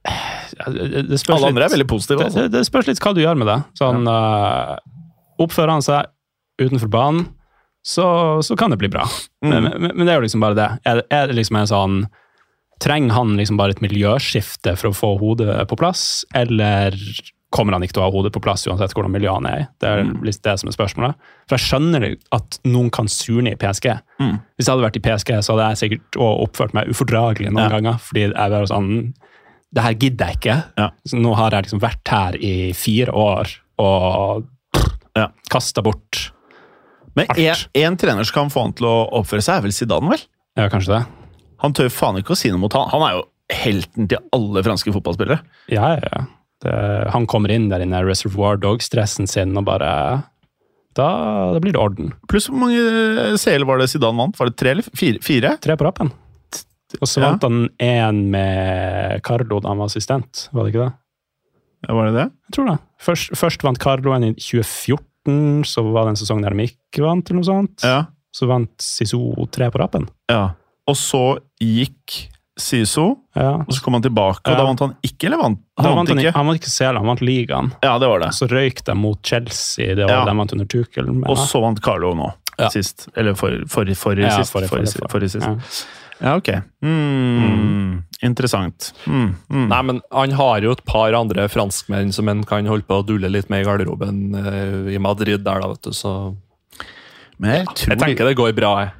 Det, det spørs Alle andre er veldig positive. det, Altså. det, det spørs litt hva du gjør med det. Sånn, eh, oppfører han seg utenfor banen, så, så kan det bli bra. Mm. Men, men, men det er jo liksom bare det. Er, er det liksom en sånn Trenger han liksom bare et miljøskifte for å få hodet på plass, eller kommer han ikke til å ha hodet på plass uansett hvordan miljøet han er i? Det er Mm. det som er spørsmålet. For jeg skjønner at noen kan surne i PSG. Mm. Hvis jeg hadde vært i PSG, så hadde jeg sikkert oppført meg ufordragelig noen Ja. ganger, fordi jeg bare sånn Det her gidder jeg ikke. Ja. Nå har jeg liksom vært her i fire år og Ja. kasta bort Men én trener som kan få han til å oppføre seg, er vel Zidane, vel? Ja, kanskje det? Han tør faen ikke å si noe mot han. Han er jo helten til alle franske fotballspillere. Ja, ja, ja. Det, han kommer inn der inne, Reservoir Dog-stressen sin, og bare da, da blir det orden. Pluss hvor mange CL var det Zidane vant? Var det tre eller fire? fire? Tre på rappen. Og så Ja. vant han én med Carlo da han var assistent, var det ikke det? Ja, var det det? Jeg tror det. Først, først vant Carlo en i 2014, så var det en sesong der de ikke vant, eller noe sånt. Ja. Så vant Siso tre på rappen. ja. Og så gikk Siso, Ja. og så kom han tilbake, og da vant han ikke, eller vant Han vant, han, ikke? han vant ikke CL, han vant ligaen. Ja, det var det. Så røyk de mot Chelsea det var Ja. de vant under Tuchel. Og så vant Carlo nå, sist. Eller forrige for, for, Ja, sist. forrige- sist. Ja. Ok. Mm, Interessant. Mm, mm. Nei, men han har jo et par andre franskmenn som en kan holde på å dulle litt med i garderoben eh, i Madrid der, da, vet du, så Men jeg tror Jeg tenker det går bra, jeg.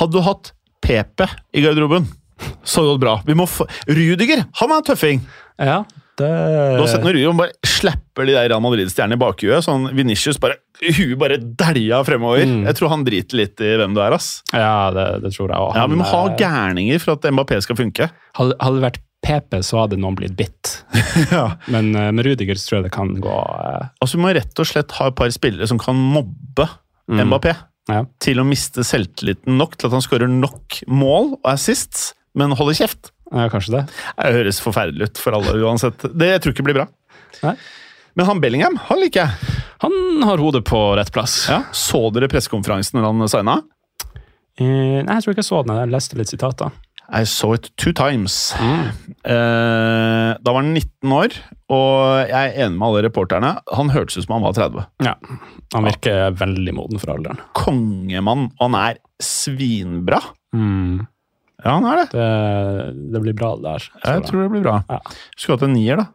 Hadde du hatt Pepe i garderoben, så hadde det gått bra. Vi Rudiger! Han er en tøffing! Ja, det Du har sett når Rudiger bare slapper de der Real Madrid-stjernene i bakhuet. Sånn Vinicius bare Huet bare dælja fremover. Mm. Jeg tror han driter litt i hvem du er, ass. Ja, det, det tror jeg også Ja, Vi må ha gærninger for at Mbappé skal funke. Hadde, hadde det vært PP, så hadde noen blitt bitt. ja. Men eh, med Rudiger så tror jeg det kan gå eh, Altså, Vi må rett og slett ha et par spillere som kan mobbe Mm. Mbappé. Ja. Til å miste selvtilliten nok til at han skårer nok mål og assists, men holder kjeft. Ja, kanskje det. Det høres forferdelig ut for alle uansett. Det jeg tror ikke blir bra. Nei. Men han Bellingham, han liker jeg. Han har hodet på rett plass. Ja. Så dere pressekonferansen når han signa? Eh, nei, jeg tror ikke jeg så den. Jeg leste litt sitater. I saw it two times. Mm. Eh, da var han 19 år, og jeg er enig med alle reporterne. Han hørtes ut som han var 30. Ja. Han virker veldig moden for alderen. Kongemann, og han er svinbra. Mm. Ja, han er det. Det, det blir bra, det der. Jeg tror det blir bra. Ja. Skulle hatt en nier, da.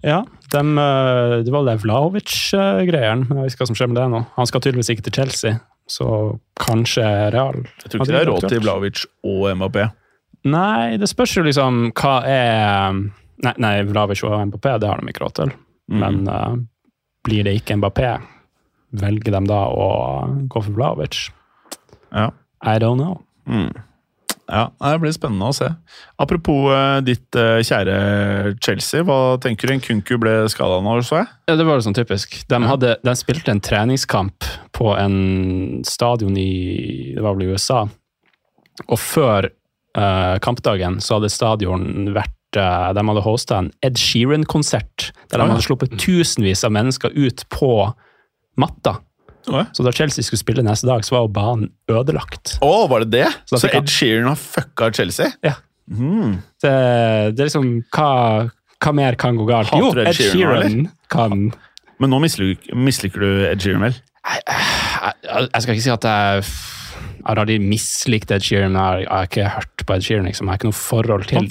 Ja, dem, eh, det var det Vlahovic-greiene. Jeg vet ikke hva som skjer med det nå. Han skal tydeligvis ikke til Chelsea, så kanskje Real. Jeg tror ikke det er råd til Vlaovic og Mbappé. Nei, det spørs jo liksom hva er Nei, nei Vlavic og Mbappé, det har de ikke råd til. Mm. Men uh, blir det ikke Mbappé, velger de da å gå for Vlavic? Ja. I don't know. Mm. Ja, Det blir spennende å se. Apropos eh, ditt eh, kjære Chelsea. Hva tenker du? Kunku ble skada nå, så jeg? Ja, det var sånn typisk. De, hadde, de spilte en treningskamp på en stadion i det var vel USA. Og før uh, kampdagen så hadde stadion vært uh, De hadde hosta en Ed Sheeran-konsert. Der de hadde sluppet tusenvis av mennesker ut på matta. Å, Så da Chelsea skulle spille neste dag, så var jo banen ødelagt. var det det? Så Så Ed Sheeran har fucka Chelsea? Ja. Mm. Det, det er liksom Hva, hva mer kan gå galt? Hater Jo, Ed Ed Sheeran, Sheeran kan Men nå misliker, misliker du Ed Sheeran, vel? jeg, jeg skal ikke si at jeg jeg har aldri mislikt Ed Sheeran. Jeg har, ikke hørt på Ed Sheeran. Liksom. Jeg har ikke noe forhold til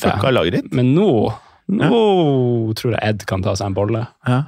det. Men nå, nå tror jeg Ed kan ta seg en bolle. Ja.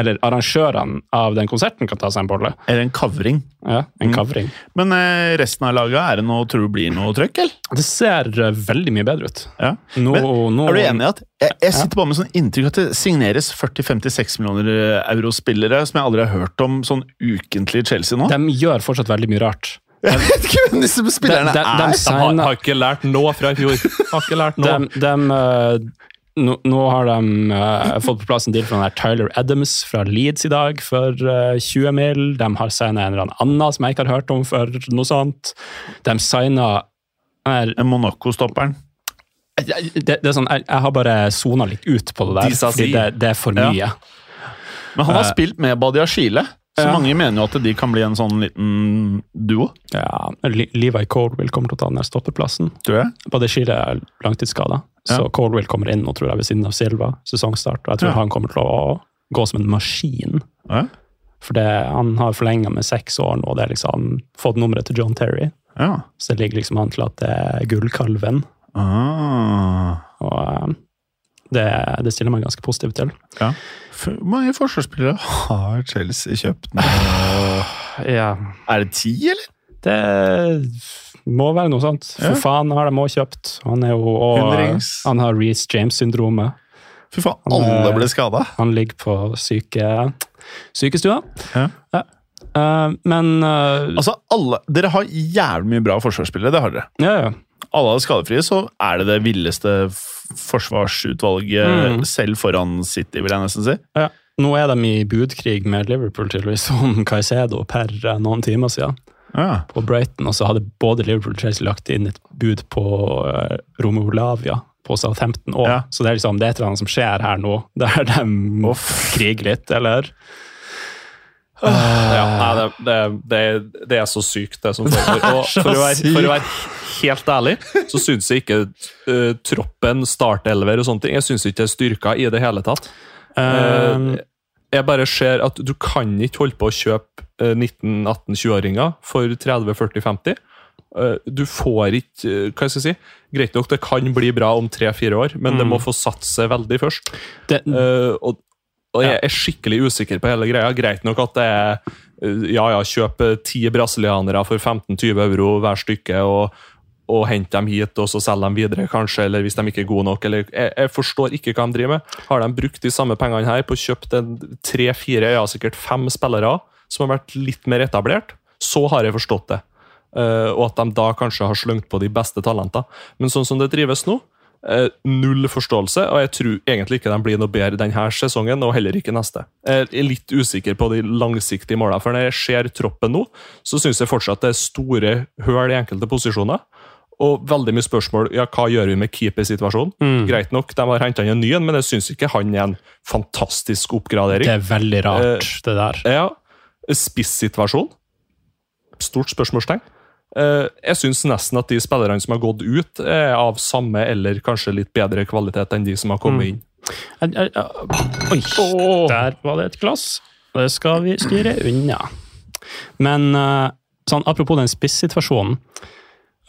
Eller arrangørene av den konserten kan ta seg en bolle. Eller en kavring. Ja, En Mm. kavring. Men eh, resten av laget, er det noe, tror du blir noe trøkk, eller? Det ser eh, veldig mye bedre ut. Ja. Nå, Men nå, Er du enig i at jeg, jeg sitter bare med sånn inntrykk at det signeres 40-56 millioner euro-spillere som jeg aldri har hørt om sånn ukentlig i Chelsea nå? De gjør fortsatt veldig mye rart. Jeg vet ikke hvem disse spillerne De- de- de er! De har, har ikke lært noe fra i fjor. Har ikke lært noe. De, de, eh, nå, nå har de uh, fått på plass en deal fra den der Tyler Adams fra Leeds i dag for uh, 20 mil. De har signa en eller annen som jeg ikke har hørt om for noe sånt. De signa Monaco-stopperen. Det, det er sånn, jeg, jeg har bare sona litt ut på det der, fordi det, det er for Ja. mye. Men han har uh, spilt med Badia Chile, så ja. mange mener jo at de kan bli en sånn liten duo. Ja, Levi Coldwill kommer til å ta den der stoppeplassen. Tror jeg. det Chile er langtidsskada, så Ja. Kommer inn nå, tror jeg, ved siden av Silva, sesongstart. Og jeg tror Ja. han kommer til å gå som en maskin. Ja. For det, han har forlenga med seks år nå, og det er liksom fått nummeret til John Terry. Ja. Så det ligger liksom an til at det er gullkalven. Ah. Og eh, det, det stiller meg ganske positivt til. ja. For Hvor mange forsvarsspillere har Chelsea kjøpt nå? Ja. Er det ti, eller? Det må være noe sånt. For Ja. faen har de òg kjøpt. Han er jo og, Han har Reece James-syndromet. Fy faen, alle eh, ble skada. Han ligger på syke, sykestua. Ja. Eh, men uh, Altså, alle, Dere har jævlig mye bra forsvarsspillere, det har dere. ja, ja. Alle er skadefrie, så er det det villeste forsvarsutvalget Mm. selv foran City, vil jeg nesten si. ja. Nå er de i budkrig med Liverpool tydeligvis om Caicedo per eh, noen timer siden Ja. på Brighton. Og så hadde både Liverpool og Chelsea lagt inn et bud på uh, Romeo Lavia på Southampton òg. Ja. Så det er liksom det er et eller annet som skjer her nå, der de krige litt, eller? Ja, nei, det, det, det, det er så sykt, det som foregår. Og for å, være, for å være helt ærlig, så syns jeg ikke uh, troppen, startelver og sånne ting Jeg syns ikke det er styrka i det hele tatt. Eh, jeg bare ser at du kan ikke holde på å kjøpe eh, 19-18-20-åringer for 30-40-50. Eh, Du får ikke eh, Hva skal jeg si? Greit nok, det kan bli bra om tre-fire år, men det Mm. må få satse veldig først. det, uh, og, og jeg er skikkelig usikker på hele greia. Greit nok at det er eh, ja, ja, kjøp eh, ti brasilianere for 15-20 euro hver stykke, og, og hent dem hit, og så selge dem videre, kanskje, eller hvis de ikke er gode nok. Eller, jeg, jeg forstår ikke hva de driver med. Har de brukt de samme pengene her på å kjøpe tre-fire, ja, sikkert fem spillere som har vært litt mer etablert, så har jeg forstått det. Uh, og at de da kanskje har slengt på de beste talentene. Men sånn som det drives nå, null forståelse, og jeg tror egentlig ikke de blir noe bedre denne sesongen, og heller ikke neste. Jeg er litt usikker på de langsiktige målene, for når jeg ser troppen nå, så syns jeg fortsatt det er store høl i enkelte posisjoner. Og veldig mye spørsmål ja, hva gjør vi med keepersituasjonen. Mm. Greit nok, de har henta inn en ny en, men jeg syns ikke han er en fantastisk oppgradering. det er veldig rart, Eh, det der. Ja, Spissituasjon? Stort spørsmålstegn. Eh, Jeg syns nesten at de spillerne som har gått ut, er av samme eller kanskje litt bedre kvalitet enn de som har kommet inn. Jeg- jeg- Oi, der var det et glass. Det skal vi styre unna. Men eh, sånn, apropos den spissituasjonen.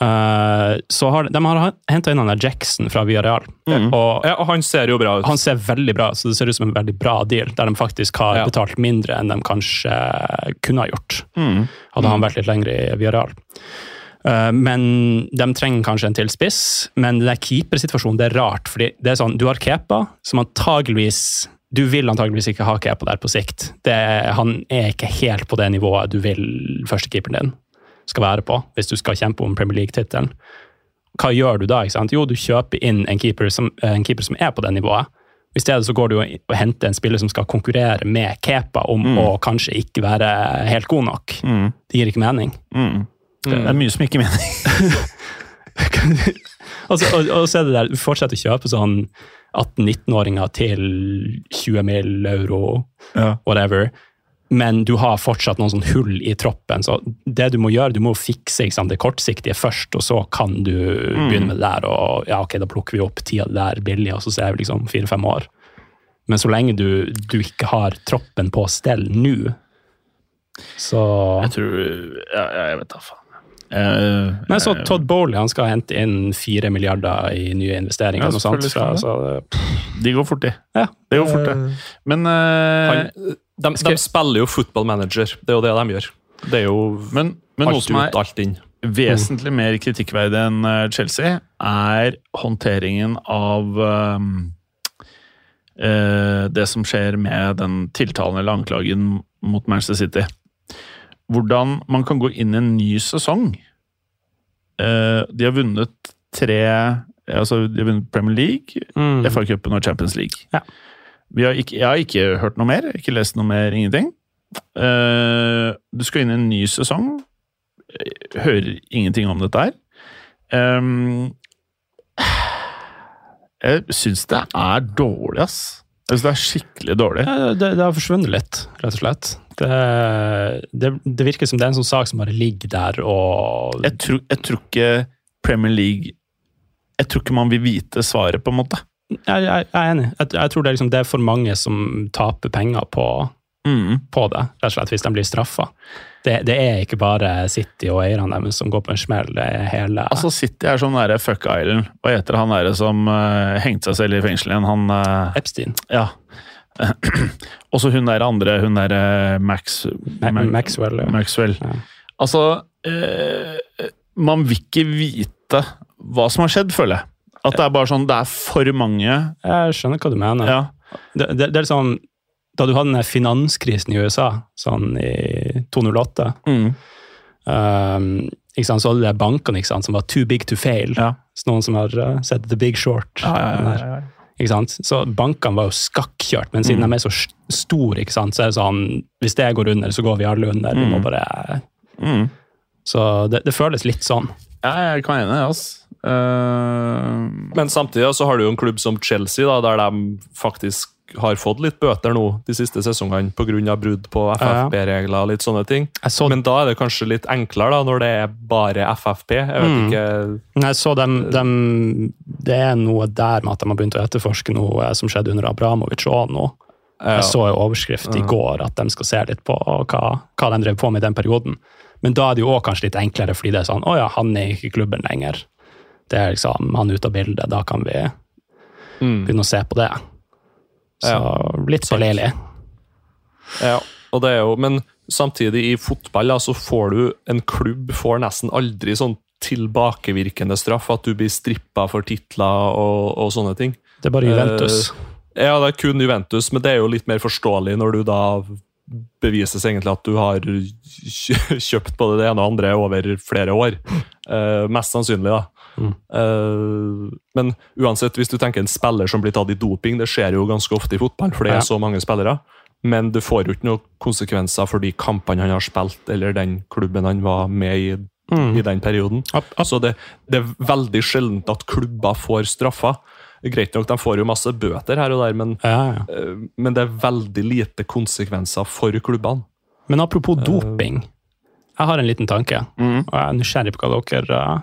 Eh, så har de, har henta inn han der Jackson fra Villarreal. Og Ja, og han ser jo bra ut. han ser veldig bra så det ser ut som en veldig bra deal, der de faktisk har Ja. betalt mindre enn de kanskje kunne ha gjort. Mm. Hadde han vært litt lenger i Villarreal. Eh, Men de trenger kanskje en til spiss. Men det keepersituasjonen det er rart. fordi det er sånn, Du har Kepa, som antageligvis Du vil antageligvis ikke ha Kepa der på sikt. Det, han er ikke helt på det nivået du vil førstekeeperen din skal være på, hvis du skal kjempe om Premier League-tittelen. Hva gjør du da? Jo, du kjøper inn en keeper som, en keeper som er på det nivået. I stedet så går du og henter en spiller som skal konkurrere med Kepa om å kanskje ikke være helt god nok. Mm. Det gir ikke mening. Mm. Det er mye som ikke mening. Altså, og, og så er det der, du fortsetter å kjøpe sånn 18-19-åringer til 20 mill. euro, Ja. whatever. Men du har fortsatt noen sånn hull i troppen. Så det du må gjøre, du må fikse sant, det kortsiktige først, og så kan du begynne med det der. Og ja, ok, da plukker vi opp ti av det der billig, og så ser vi liksom fire-fem år. Men så lenge du, du ikke har troppen på stell nå, så Jeg tror ja, Jeg vet da faen. Eh, Nei, så eh, Todd Bowley han skal hente inn fire milliarder i nye investeringer. Ja, noe sånt, fra, så, De går fort, de. ja. Det går fort, det. Men, uh, Han, de, de spiller jo football manager, det er jo det de gjør. Det er jo men, men alt som ut, alt inn. vesentlig mer kritikkverdig enn eh, Chelsea, er håndteringen av um, uh, det som skjer med den tiltalen eller anklagen mot Manchester City. Hvordan man kan gå inn i en ny sesong. Eh, de har vunnet tre altså De har vunnet Premier League, Mm. FA-cupen og Champions League. Ja. Vi har ikke, jeg har ikke hørt noe mer, ikke lest noe mer, ingenting. Eh, du skal inn i en ny sesong. Jeg Hører ingenting om dette her. Jeg syns det er dårlig, ass. Jeg syns det er skikkelig dårlig. Ja, det, det har forsvunnet litt, rett og slett. Det, det, det virker som det er en sånn sak som bare ligger der og Jeg tror, jeg tror ikke Premier League Jeg tror ikke man vil vite svaret, på en måte. Jeg, jeg, jeg er enig. Jeg, tror det er, liksom, det er for mange som taper penger på, på det, rett og slett, hvis de blir straffa. Det, det er ikke bare City og eierne deres som går på en smell. Det er hele Altså, City er sånn derre fuck island. Hva heter han derre som uh, hengte seg selv i fengsel igjen? Han uh, Epstein. Ja. Og så hun der andre, hun derre Max Ma Ma- Maxwell. ja. Maxwell. Ja. Altså eh, Man vil ikke vite hva som har skjedd, føler jeg. At det er bare sånn Det er for mange. Jeg skjønner hva du mener. Ja. Det, det, det er sånn, Da du hadde den der finanskrisen i USA, sånn i 2008 Mm. um, ikke sant, Så hadde de bankene ikke sant, som var too big to fail. Ja. Så noen som har uh, sett The Big Short. Ja, ja, ja, sant? Så bankene var jo skakkjørt, men siden Mm. de er så store, ikke sant, så er det sånn Hvis det går under, så går vi alle under. Vi må Mm. bare Mm. Så det, det føles litt sånn. Ja, jeg kan enig, altså. Uh, Men samtidig så har du jo en klubb som Chelsea, da, der de faktisk har fått litt bøter nå de siste sesongene pga. brudd på FFP-regler og litt sånne ting. Så, Men da er det kanskje litt enklere da, når det er bare FFP. Jeg vet Mm. ikke jeg så dem, dem Det er noe der med at de har begynt å etterforske noe som skjedde under Abramovic òg nå. Jeg så en overskrift i går at de skal se litt på hva, hva de drev på med i den perioden. Men da er det jo også kanskje litt enklere, fordi det er sånn Å ja, han er ikke i klubben lenger. Det er liksom, Han er ute av bildet. Da kan vi Mm. begynne å se på det. Så Ja, litt beleilig. Ja, og det er jo, men samtidig i fotball da, så får du en klubb får nesten aldri sånn tilbakevirkende straff, at du blir strippa for titler og, og sånne ting. Det er bare Juventus. Ja, det er kun Juventus, men det er jo litt mer forståelig når du da bevises egentlig at du har kjøpt både det ene og andre over flere år. Eh, mest sannsynlig, da. Mm. Eh, men uansett, hvis du tenker en spiller som blir tatt i doping, det skjer jo ganske ofte i fotball, for det er så mange spillere. Men det får jo ikke noen konsekvenser for de kampene han har spilt, eller den klubben han var med i Mm. i den perioden. Ap- ap- Så det, det er veldig sjeldent at klubber får straffer. Greit nok, de får jo masse bøter her og der, men, Ja, ja. eh, men det er veldig lite konsekvenser for klubbene. Men apropos doping. Jeg har en liten tanke, Mm. og jeg er nysgjerrig på hva dere uh,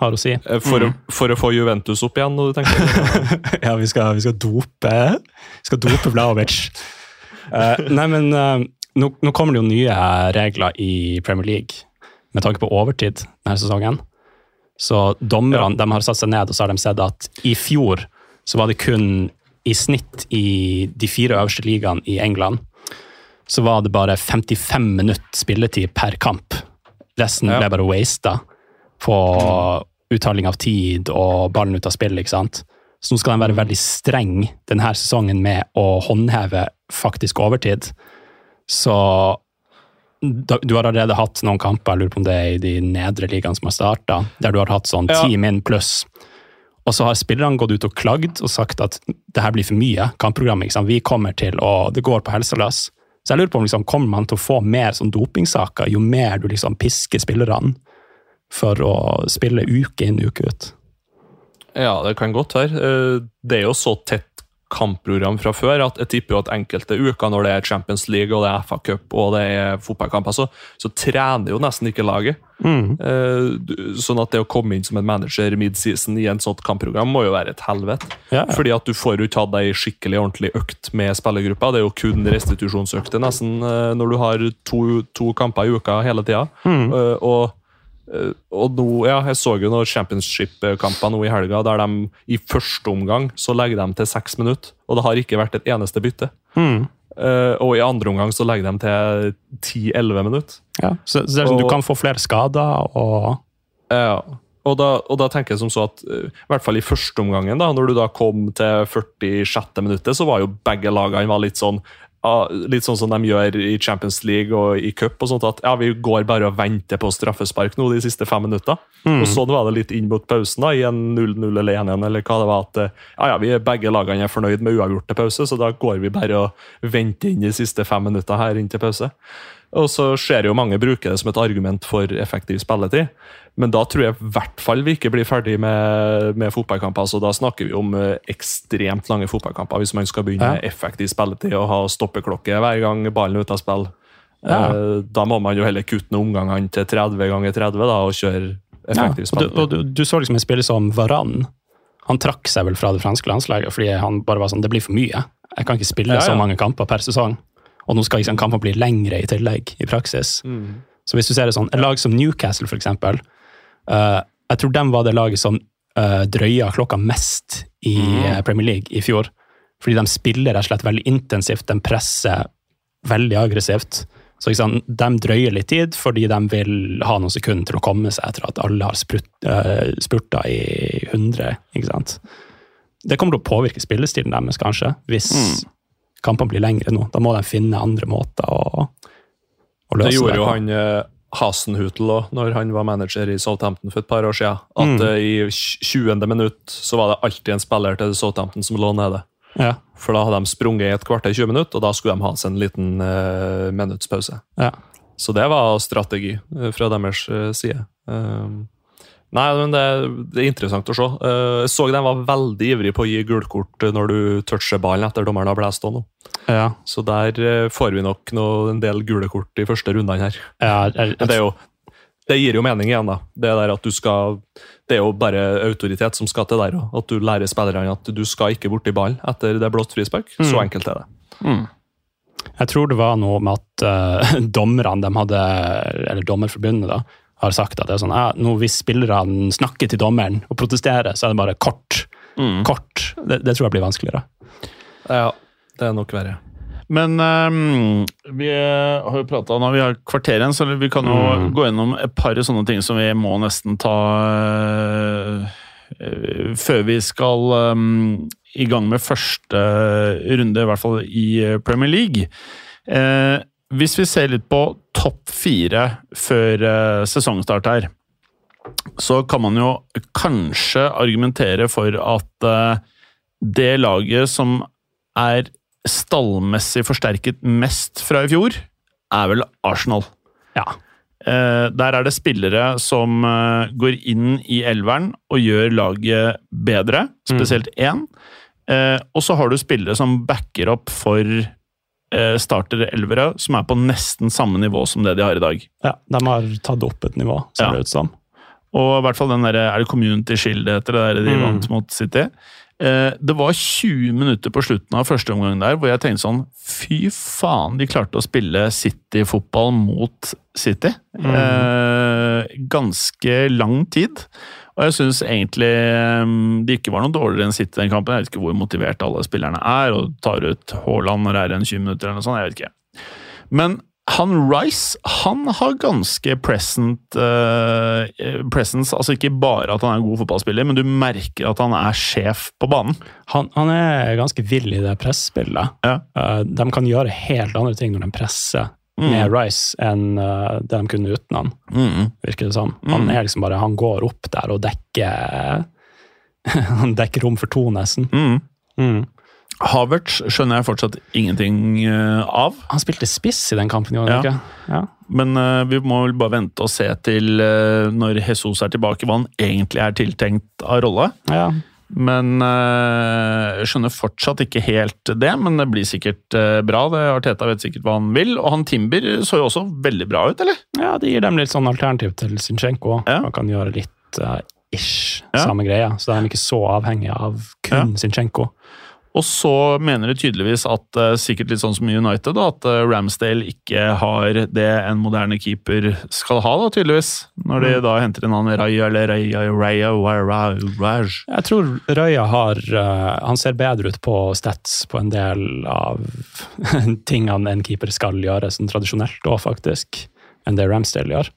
har å si. Eh, For, å, for å få Juventus opp igjen, når du tenker ja, vi skal, vi skal dope Vi skal dope Vlaovic. Uh, nei, men uh, nå, nå kommer det jo nye regler i Premier League med tanke på overtid denne sesongen. Så dommerne de har satt seg ned og så har de sett at i fjor så var det kun i snitt i de fire øverste ligaene i England så var det bare 55 minutter spilletid per kamp. Resten Ja. ble bare wasta på uttaling av tid og ballen ut av spill. ikke sant? Så nå skal de være veldig streng denne sesongen med å håndheve faktisk overtid. Så du har allerede hatt noen kamper, jeg lurer på om det er i de nedre ligaene som har starta, der du har hatt sånn Ja. ti min pluss. Og så har spillerne gått ut og klagd og sagt at det her blir for mye kampprogram. liksom. Vi kommer til å Det går på helsa løs. Så jeg lurer på om liksom, kommer man til å få mer sånn dopingsaker jo mer du liksom pisker spillerne for å spille uke inn uke ut. Ja, det kan godt være. Eh, Det er jo så tett kampprogram fra før at jeg tipper at enkelte uker når det er Champions League og det er FA Cup og det er fotballkamper, så, så trener jo nesten ikke laget. Mm. Sånn at det å komme inn som en manager mid-season i en sånt kampprogram må jo være et helvete. Ja, ja. Fordi at du får jo tatt deg ei skikkelig ordentlig økt med spillergruppa. Det er jo kun restitusjonsøkter nesten eh, når du har to, to kamper i uka hele tida. Mm. og Eh, og nå, ja, Jeg så jo noen championship-kamper nå i helga der de i første omgang så legger de til seks minutter. Og det har ikke vært et eneste bytte. Mm. Uh, og i andre omgang så legger de til 10-11 minutter. Ja, så, så det er sånn, Og- du kan få flere skader og Ja. Og da, og da tenker jeg som så at eh, i hvert fall i første omgangen, da, når du da kom til 46. minuttet, så var jo begge lagene var litt sånn litt sånn som de gjør i Champions League og i cup. og sånt at ja, Vi går bare og venter på straffespark nå de siste fem minutter. Og Sånn var det litt inn mot pausen, da, i en 0-0 eller 1-1. eller hva det var at eh, ja, ja, vi Begge lagene er fornøyd med uavgjort til pause, så da går vi bare og venter inn de siste fem minutter her inn til pause. Og så ser jo mange bruke det som et argument for effektiv spilletid. Men da tror jeg i hvert fall vi ikke blir ferdig med, med fotballkamper. Så da snakker vi om eh, ekstremt lange fotballkamper hvis man skal begynne Ja. med effektiv spilletid og ha stoppeklokke hver gang ballen er ute av spill. Ja. Eh, Da må man jo heller kutte noen omgangene til 30 ganger 30 da, og kjøre Ja, effektiv og du, spilletid. og du, du så liksom en spiller som Varan. Han trakk seg vel fra det franske landslaget fordi han bare var sånn Det blir for mye. Jeg kan ikke spille så mange kamper per sesong. Og nå skal liksom kampene bli lengre i tillegg, i praksis. Mm. Så hvis du ser det sånn, Et lag som Newcastle, for eksempel. Uh, jeg tror de var det laget som uh, drøya klokka mest i mm. Premier League i fjor. Fordi de spiller rett og slett veldig intensivt, de presser veldig aggressivt. Så liksom, De drøyer litt tid fordi de vil ha noen sekunder til å komme seg etter at alle har spurt, uh, spurta i 100. ikke sant? Det kommer til å påvirke spillestilen deres, kanskje, hvis kampene blir lengre nå. Da må de finne andre måter å, å løse Det Det gjorde jo han eh, Hasenhutel òg, når han var manager i Southampton for et par år siden. At Mm. eh, i 20. minutt så var det alltid en spiller til Southampton som lå nede. Ja, For da hadde de sprunget i et kvarter 20 minutter, og da skulle de ha seg en liten uh, minuttspause. ja. Så det var strategi fra deres side. Um, nei, men det, det er interessant å se. Eh, jeg så de var veldig ivrig på å gi gulkort når du toucher ballen etter dommeren har blæst av nå. ja. Så der eh, får vi nok noe, en del gule kort i første rundene her. ja jeg, jeg, det, er jo, det gir jo mening igjen, da. Det der at du skal Det er jo bare autoritet som skal til der òg. At du lærer spillerne at du skal ikke borti ballen etter det er blått frispark. Så enkelt er det. Jeg tror det var noe med at uh, dommerne de hadde, eller Dommerforbundet da, har sagt at det er sånn, ja, nå hvis spillerne snakker til dommeren og protesterer, så er det bare kort. Kort. Det, det tror jeg blir vanskeligere. Ja, det er nok verre. Men um, vi eh, har jo prata nå, vi har kvarter igjen, så vi kan jo Mm. gå gjennom et par sånne ting som vi må nesten ta eh, før vi skal um, i gang med første runde, i hvert fall i Premier League. Eh, hvis vi ser litt på topp fire før eh, sesongstart her, så kan man jo kanskje argumentere for at eh, det laget som er stallmessig forsterket mest fra i fjor, er vel Arsenal. Ja. Eh, der er det spillere som går inn i elveren og gjør laget bedre, spesielt én. Mm. og så har du spillere som backer opp for eh, starter-elvere, som er på nesten samme nivå som det de har i dag. Ja, de har tatt opp et nivå, ser Ja. det ut som. Og i hvert fall den der, Er det Community Shield det heter, det der de Mm. vant mot City? Eh, det var 20 minutter på slutten av første omgang der hvor jeg tenkte sånn Fy faen, de klarte å spille City-fotball mot City. Eh, ganske lang tid. Og jeg syns egentlig eh, de ikke var noe dårligere enn City den kampen. Jeg vet ikke hvor motivert alle spillerne er, og tar ut Haaland når det er en 20 minutter eller noe sånt. jeg vet ikke. Men han Rice han har ganske present uh, presence. Altså ikke bare at han er en god fotballspiller, men du merker at han er sjef på banen. Han, han er ganske vill i det presspillet. Ja. Uh, de kan gjøre helt andre ting når de presser Mm. med Rice enn uh, det de kunne uten han, virker det som. Han Mm. er liksom bare, han går opp der og dekker Han dekker rom for to, nesten. Mm. Mm. Havertz skjønner jeg fortsatt ingenting eh, av. Han spilte spiss i den kampen, gjorde han Ja. ikke? Ja. Men uh, vi må vel bare vente og se til uh, når Jesus er tilbake, hva han egentlig er tiltenkt av rolle. ja. Men eh, jeg skjønner fortsatt ikke helt det, men det blir sikkert eh, bra. Det Arteta vet sikkert hva han vil. Og han Timber så jo også veldig bra ut, eller? Ja, det gir dem litt sånn alternativ til Zinchenko. Ja. Man kan gjøre litt uh, ish Ja. samme greia, så da er de ikke så avhengig av kun Zinchenko. Og så mener de tydeligvis at, eh, sikkert litt sånn som United, da, at eh, Ramsdale ikke har det en moderne keeper skal ha, da, tydeligvis. Når de da henter inn han Raja eller Raja, Raja, Raja, Raj. Jeg tror Raja har eh, Han ser bedre ut på stats på en del av tingene en keeper skal gjøre, sånn tradisjonelt òg, faktisk, enn det Ramsdale gjør.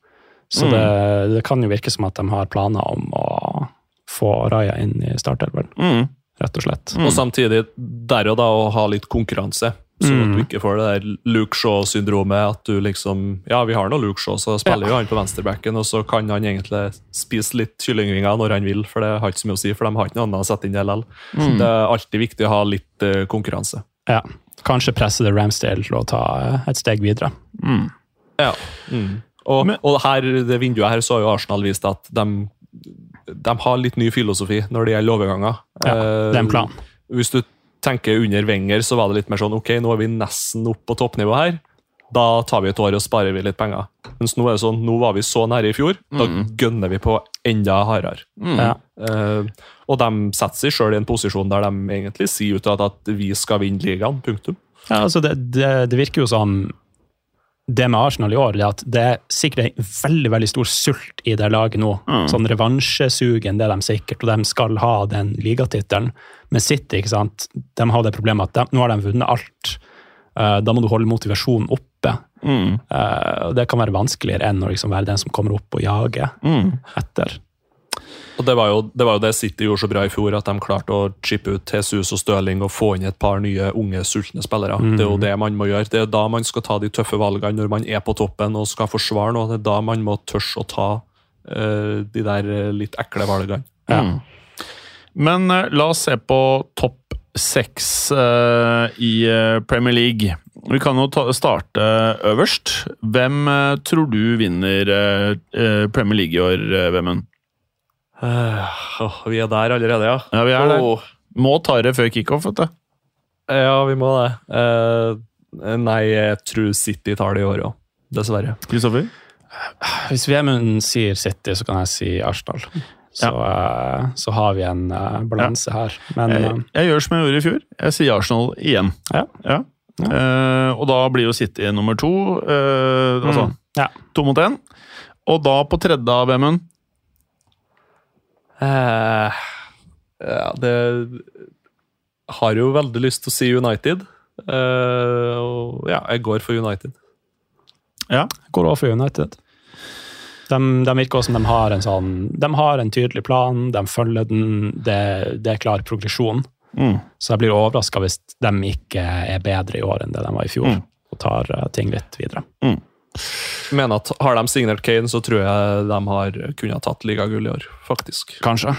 Så Mm. det, det kan jo virke som at de har planer om å få Raja inn i startelveren, Mm. Rett og slett. Og samtidig der og da å ha litt konkurranse. At Mm. du ikke får det der Luke Shaw-syndromet. At du liksom Ja, vi har nå Luke Shaw, så spiller jo han på venstrebacken, og så kan han egentlig spise litt kyllingvinger når han vil, for det har ikke så mye å si, for de har ikke noe annet å sette inn LL. Mm. Det er alltid viktig å ha litt uh, konkurranse. Ja. Kanskje presse det Ramsdale til å ta eh, et steg videre. Mm. Ja. Mm. Og, og her, det vinduet her så har jo Arsenal vist at de, de har litt ny filosofi når det gjelder overganger. Ja, det er en plan. Eh, Hvis du tenker under Wenger, så var det litt mer sånn ok, nå er vi nesten opp på toppnivå her. Da tar vi et år og sparer vi litt penger. Mens nå er det sånn, nå var vi så nære i fjor, da gønner vi på enda hardere. Ja. Uh, og de setter seg sjøl i en posisjon der de egentlig sier ut at, at vi skal vinne ligaen. Punktum. Ja, altså det, det, det virker jo som det med Arsenal i år, det er at det er sikkert en veldig veldig stor sult i det laget nå. Sånn revansjesugen, det er de sikkert, og de skal ha den ligatittelen. Men City, ikke sant, de har det problemet at de, nå har de vunnet alt. Uh, da må du holde motivasjonen oppe. Mm. Uh, det kan være vanskeligere enn å liksom være den som kommer opp og jager Mm. etter. Og det var, jo, det var jo det City gjorde så bra i fjor, at de klarte å chippe ut Jesus og Støling og få inn et par nye unge, sultne spillere. Det er jo det man må gjøre. Det er da man skal ta de tøffe valgene når man er på toppen og skal forsvare noe. Det er da man må tørre å ta uh, de der eh, litt ekle valgene. Mm. Men uh, la oss se på topp seks uh, i Premier League. Vi kan jo ta, starte øverst. Hvem tror du vinner Premier League i år, uh, Vemund? Eh, åh, vi er der allerede, ja. Ja, vi er der. Åh, Må ta det før kickoff, vet du. ja, vi må det. Uh, nei, jeg tror City tar det i år òg. Dessverre. Kristoffer? Hvis Vemund sier City, så kan jeg si Arsenal. Så, eh, så har vi en uh, balanse her. Men Jeg, eh, jeg gjør som jeg gjorde i fjor. Jeg sier Arsenal igjen. Ja. Eh, og da blir jo City nummer to. eh, altså Mm. Ja. to mot én. Og da på tredje av Vemund Eh, ja, det Har jo veldig lyst til å si United. Eh, og ja, jeg går for United. går også for United. De, de virker som de har en sånn De har en tydelig plan, de følger den, det, det er klar progresjon. mm. Så jeg blir overraska hvis de ikke er bedre i år enn det de var i fjor. Mm. Og tar eh, ting litt videre. Mener at Har de signert Kane, så tror jeg de har kunnet tatt ligagull i år. faktisk. Kanskje.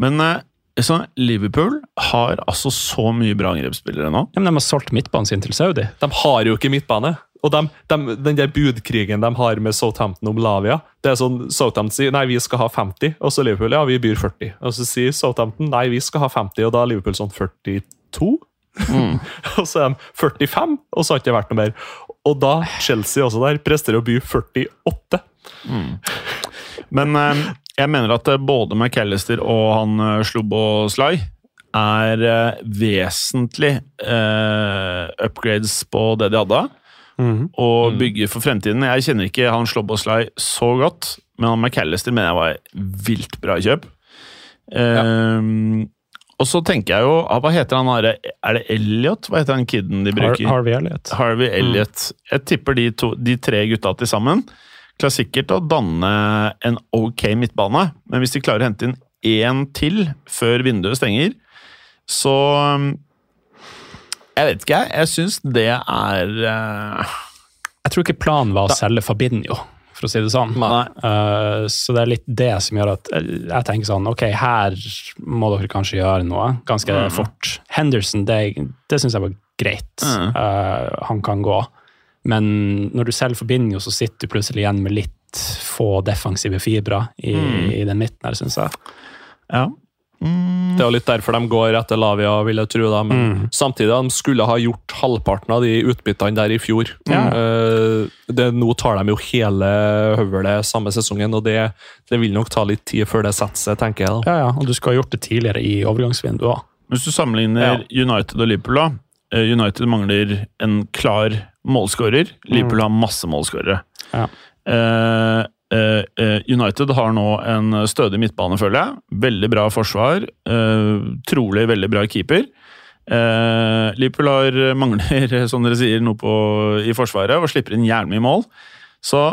Men eh, så Liverpool har altså så mye bra angrepsspillere nå. Ja, men de har solgt midtbanen sin til Saudi. De har jo ikke midtbane. Og de, de, den der budkrigen de har med Southampton om Lavia det er sånn Southampton sier nei, vi skal ha 50, og så Liverpool ja, vi byr 40. Og så sier Southampton nei, vi skal ha 50, og da er Liverpool sånn 42. og så er de 45, og så har ikke vært noe mer. Og da Chelsea også der presterer å by 48. Men eh, jeg mener at eh, både McAllister og han uh, Slubbo Sly er eh, vesentlig eh, upgrades på det de hadde. Og bygger for fremtiden. Jeg kjenner ikke han Slubbo Sly så godt, men han McAllister mener jeg var vilt bra kjøp. Eh, Og så tenker jeg jo ah, Hva heter han her? Er det Elliot? Hva heter han kiden de Har, bruker? Harvey Elliot. Harvey Elliot. Jeg tipper de, to, de tre gutta til sammen klarer sikkert å danne en ok midtbane, men hvis de klarer å hente inn én til før vinduet stenger, så um, Jeg vet ikke, jeg. Jeg syns det er uh... Jeg tror ikke planen var å selge Fabinho, for å si det sånn. Eh, så det er litt det som gjør at jeg tenker sånn Ok, her må dere kanskje gjøre noe ganske fort. Henderson, det, det syns jeg var greit. Mm. Uh, han kan gå. Men når du selv forbinder jo, så sitter du plutselig igjen med litt få defensive fibre i, i den midten her, syns jeg. Ja. Mm, Det er litt derfor de går etter Lavia, vil jeg tro. Da. Men Mm. samtidig de skulle ha gjort halvparten av de utbyttene der i fjor. Mm. Eh, det, nå tar de jo hele høvelet samme sesongen, og det, det vil nok ta litt tid før det setter seg, tenker jeg. da. Ja, ja, og du skulle ha gjort det tidligere i overgangsvinduet òg. Hvis du sammenligner United og Liverpool, da. eh, United mangler en klar målskårer. Liverpool har masse målskårere. Ja. Eh, United har nå en stødig midtbane, føler jeg. Veldig bra forsvar. eh, trolig veldig bra keeper. Eh, Liverpool har, mangler, som dere sier, noe på, i forsvaret og slipper inn jævlig mye mål. Så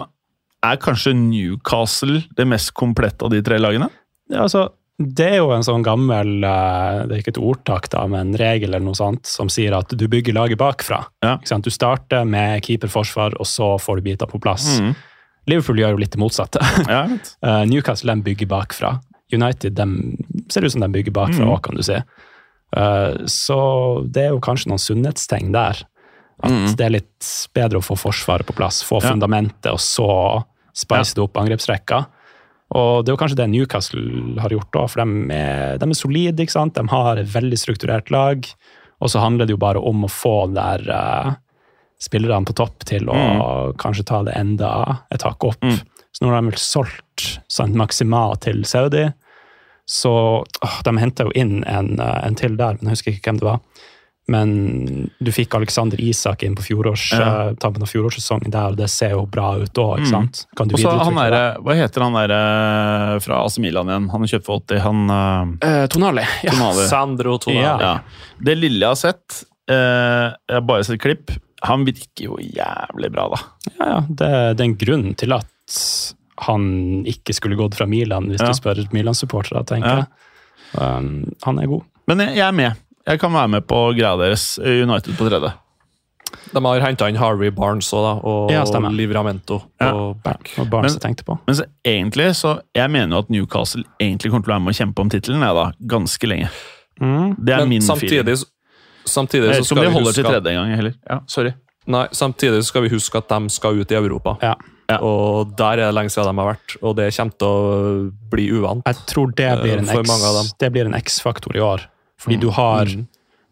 er kanskje Newcastle det mest komplette av de tre lagene? Ja, altså, det er jo en sånn gammel eh, Det er ikke et ordtak, da, men en regel eller noe sånt, som sier at du bygger laget bakfra. Ja. Du starter med keeperforsvar, og så får du biter på plass. Mm. Liverpool gjør jo litt det motsatte. Ja, uh. Newcastle de bygger bakfra. United de ser ut som de bygger bakfra Mm. kan du si. Uh, så det er jo kanskje noen sunnhetstegn der. At Mm. det er litt bedre å få forsvaret på plass, få Ja. fundamentet, og så spice det opp angrepsrekka. Og det er jo kanskje det Newcastle har gjort òg, for de er, de er solide. ikke sant? De har et veldig strukturert lag. Og så handler det jo bare om å få der eh, spillerne på topp til å kanskje ta det enda et hakk opp. Mm. Så nå har de vel solgt Sant Maxima til Saudi. Så åh, de henta jo inn en, eh, en til der, men jeg husker ikke hvem det var. Men du fikk Alexander Isak inn på fjorårs, Ja. eh, tampen av fjorårssesongen der, og det ser jo bra ut òg, ikke sant? Kan du Og han er, det? Hva heter han der eh, fra AC Milan igjen? Han er kjøpt for 80. Han eh, Tonali. Ja. Tonali. Sandro Tonali. Ja. Ja. Det lille jeg har sett, eh, jeg har bare sett klipp, han virker jo jævlig bra, da. Ja, ja. Det, det er en grunn til at han ikke skulle gått fra Milan, hvis Ja. du spør Milan-supportere, tenker Ja. jeg. Um, han er god. Men jeg, jeg er med. Jeg kan være med på greia deres. United på tredje. De har henta inn Harvey Barnes også, da, og Ja. Livramento på Ja. back. Og Barnes Men- jeg tenkte på. Men så, egentlig så Jeg mener jo at Newcastle egentlig kommer til å være med å kjempe om tittelen ganske lenge. Mm. Det er Men min samtidig, feeling. Samtidig Jeg så skal vi huske at, gang heller. Ja, sorry. nei, samtidig så skal vi huske at de skal ut i Europa. Ja. Ja. Og der er det lenge siden de har vært, og det kommer til å bli uvant. Jeg tror det blir en Eh, blir en X-faktor i år. Fordi Mm. du har Mm.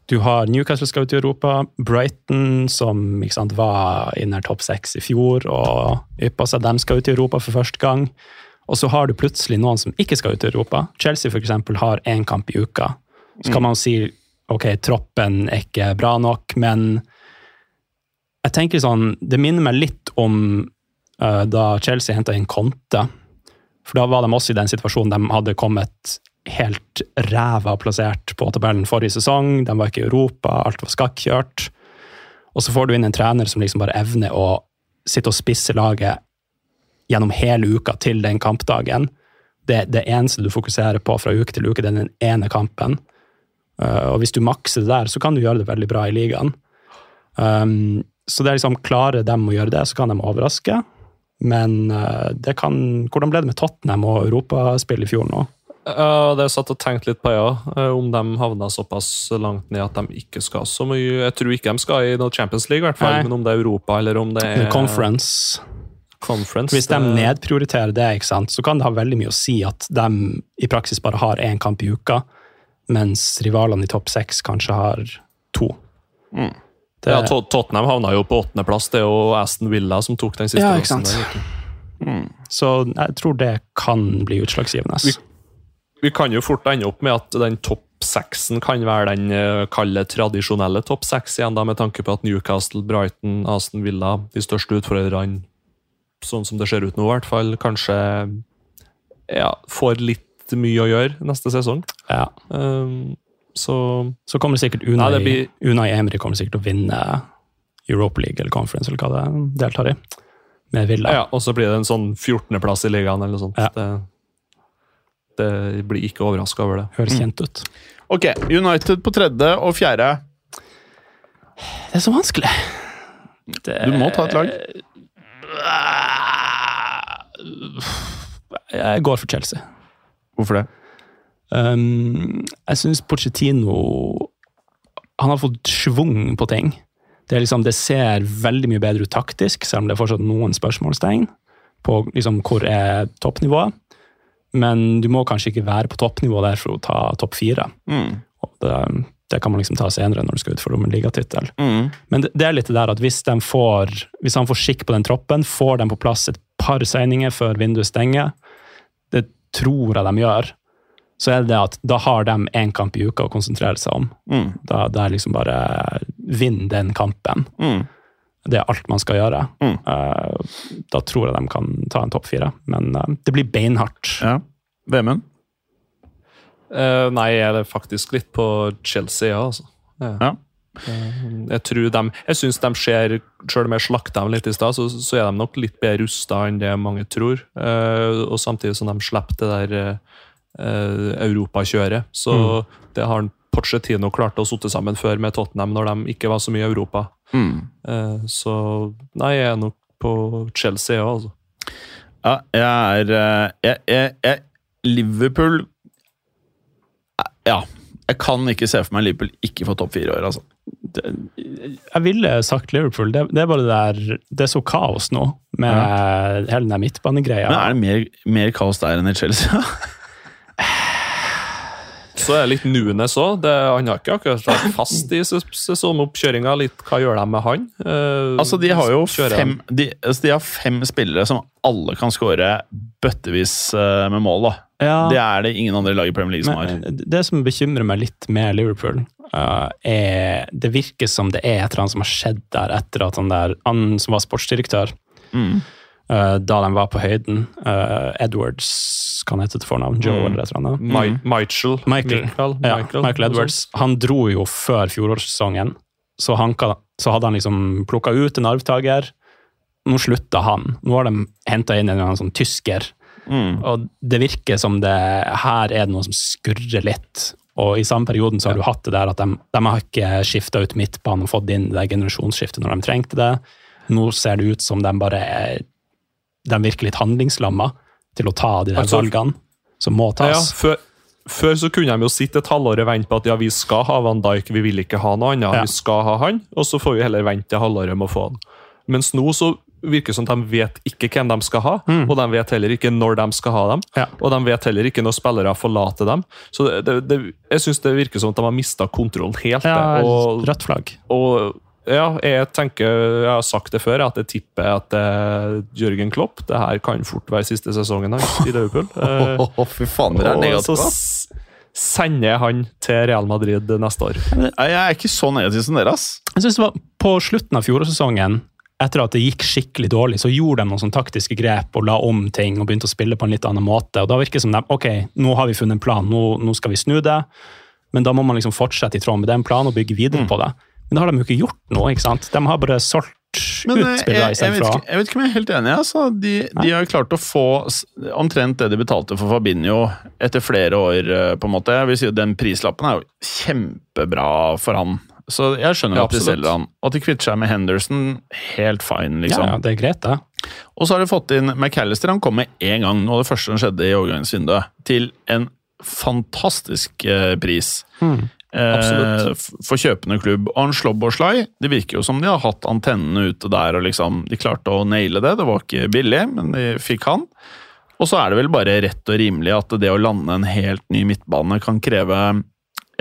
Du har Newcastle skal ut i Europa, Brighton som sant, var i nær topp seks i fjor og yppa seg, de skal ut i Europa for første gang. Og så har du plutselig noen som ikke skal ut i Europa. Chelsea for eksempel har én kamp i uka. Så kan man si ok, troppen er ikke bra nok, men jeg tenker sånn, det minner meg litt om uh, da Chelsea henta inn Conte. For da var de også i den situasjonen de hadde kommet helt ræva plassert på tabellen forrige sesong. De var ikke i Europa, alt var skakkjørt. Og så får du inn en trener som liksom bare evner å sitte og spisse laget gjennom hele uka til den kampdagen. Det, det eneste du fokuserer på fra uke til uke, det er den ene kampen. Uh, og hvis du makser det der, så kan du gjøre det veldig bra i ligaen. Um, så det er liksom, klarer dem å gjøre det, så kan de overraske. Men uh, det kan Hvordan ble det med Tottenham og europaspill i fjor nå? Ja, det satt og tenkte litt på, ja. eh, Om de havna såpass langt ned at de ikke skal så mye Jeg tror ikke de skal i noe Champions League, i hvert fall. Nei. Men om det er Europa eller om det er Conference. conference Hvis de nedprioriterer det, ikke sant, så kan det ha veldig mye å si at de i praksis bare har én kamp i uka, mens rivalene i topp seks kanskje har to. Mm. Det, Ja, Tot- Tottenham havna jo på åttendeplass. Det er jo Aston Villa som tok den siste Ja, ikke sant. Mm. så jeg tror det kan bli utslagsgivende. Vi- Vi kan jo fort ende opp med at den topp seksen kan være den eh, kalde, tradisjonelle topp seks igjen, da, med tanke på at Newcastle, Brighton, Aston Villa, de største utfordrerne, sånn som det ser ut nå, i hvert fall, kanskje ja, får litt mye å gjøre neste sesong. Ja. Um, så Så kommer sikkert Unai, Ja, det blir- Unai Emery kommer sikkert til å vinne Europa League eller Conference, eller hva det deltar i, med Villa. ja, og så blir det en sånn 14.-plass i ligaen eller noe sånt. Ja. Det, det blir ikke overraska over det. Høres kjent ut. Ok, United på tredje og fjerde. Det er så vanskelig. Det, Du må ta et lag. Jeg går for Chelsea. Hvorfor det? Um, jeg syns Pochettino Han har fått schwung på ting. Det, liksom, det ser veldig mye bedre ut taktisk, selv om det er fortsatt noen spørsmålstegn på liksom, hvor er toppnivået. Men du må kanskje ikke være på toppnivå der for å ta topp fire. Mm. Det, det kan man liksom ta senere når du skal utfordre om en ligatittel. Mm. Men det, det er litt det der at hvis, får, hvis han får skikk på den troppen, får den på plass et par signinger før vinduet stenger, tror jeg de gjør, så er det det at da har de én kamp i uka å konsentrere seg om. Mm. Da, det er liksom bare vinn den kampen. Mm. Det er alt man skal gjøre. Mm. Uh, da tror jeg de kan ta en topp fire, men uh, det blir beinhardt. Ja. Vemund? Uh, nei, jeg er faktisk litt på Chelsea, ja. Altså. Ja. Eh, jeg tror de, jeg syns de ser, selv om jeg slakta dem litt i stad, så, så er de nok litt bedre rusta enn det mange tror. Uh, og samtidig som de slipper det der uh, europakjøret. Så det har Pochettino klart å sotte sammen før med Tottenham, når de ikke var så mye i Europa. Mm. Uh, så nei, jeg er nok på Chelsea òg, altså. Ja, jeg er jeg, jeg, jeg, Liverpool Ja. Jeg kan ikke se for meg Liverpool ikke få topp fire i år, altså. Jeg ville sagt Liverpool. Det, det er bare det der Det er så kaos nå med hele den midtbanegreia. Men er det mer, mer kaos der enn i Chelsea? Så er det litt Nunes òg. Han har ikke akkurat vært fast i ses- sesongoppkjøringa. Litt, Hva gjør de med han? Eh, Altså, de har jo fem, de, altså, de har fem spillere som alle kan skåre bøttevis eh, med mål. da. Ja. Det er det ingen andre lag i Premier League som har. Det som bekymrer meg litt med Liverpool, uh, er Det virker som det er et eller annet som har skjedd der etter at han der, han som var sportsdirektør, Mm. uh, da de var på høyden uh, Edwards, kan hete til fornavn? Joe Mm. eller et eller annet? Mm. Michael. Michael. Michael, Ja, Michael, Michael Edwards. Han dro jo før fjorårssesongen, så, han kan- så hadde han liksom plukka ut en arvtaker. Nå slutta han. Nå har de henta inn en sånn tysker. Mm. Og det virker som det her er det noe som skurrer litt. Og i samme perioden så har du hatt det der at de, de har ikke skifta ut midtbanen og fått inn det generasjonsskiftet når de trengte det. Nå ser det ut som de bare er De virker litt handlingslamma til å ta de der Altså- valgene som må Ja, tas. før, før så kunne de jo sitte et halvår og vente på at ja, vi skal ha Van Dijk, vi vil ikke ha noe annet. Ja. Vi skal ha han, og så får vi heller vente et halvåret med å få han. Mens nå så virker som de vet ikke hvem de skal ha, og de vet heller ikke når de skal ha dem. Mm. Ja. Og de vet heller ikke når spillere forlater dem. Så det, det, det, jeg syns det virker som at de har mista kontrollen helt. Ja, og, rødt flagg. og ja, jeg tenker, jeg har sagt det før, at jeg tipper at er Jørgen Klopp. Det her kan fort være siste sesongen hans i Liverpool. Eh, Å, fy faen, det er og så negative. ass. s- sender jeg han til Real Madrid neste år. Jeg er ikke så negativ som dere, ass. Jeg synes det var På slutten av fjorårssesongen, etter at det gikk skikkelig dårlig, så gjorde de noen sånne taktiske grep og la om ting og begynte å spille på en litt annen måte. og Da virker det som de ok, nå har vi funnet en plan, nå, nå skal vi snu det. Men da må man liksom fortsette i tråd med den planen og bygge videre på det. Men det har de jo ikke gjort nå. ikke sant? De har bare solgt Men ut eh, spillere jeg, jeg, vet istedenfor ikke, jeg vet ikke om jeg er helt enig. Altså. De, de har klart å få omtrent det de betalte for Fabinho etter flere år. eh, på en måte. Jeg vil si at Den prislappen er jo kjempebra for han. Så jeg skjønner Ja, at de selger han. Og at de kvitter seg med Henderson, helt fine, Ja, liksom. ja, det er greit, det. Og så har de fått inn McAllister. Han kom med én gang, noe av det første som skjedde i overgangsvinduet, til en fantastisk eh, pris. Hmm. Eh, for kjøpende klubb. Og han Slobboslai, det virker jo som de har hatt antennene ute der, og liksom, de klarte å naile det. Det var ikke billig, men de fikk han. Og så er det vel bare rett og rimelig at det å lande en helt ny midtbane kan kreve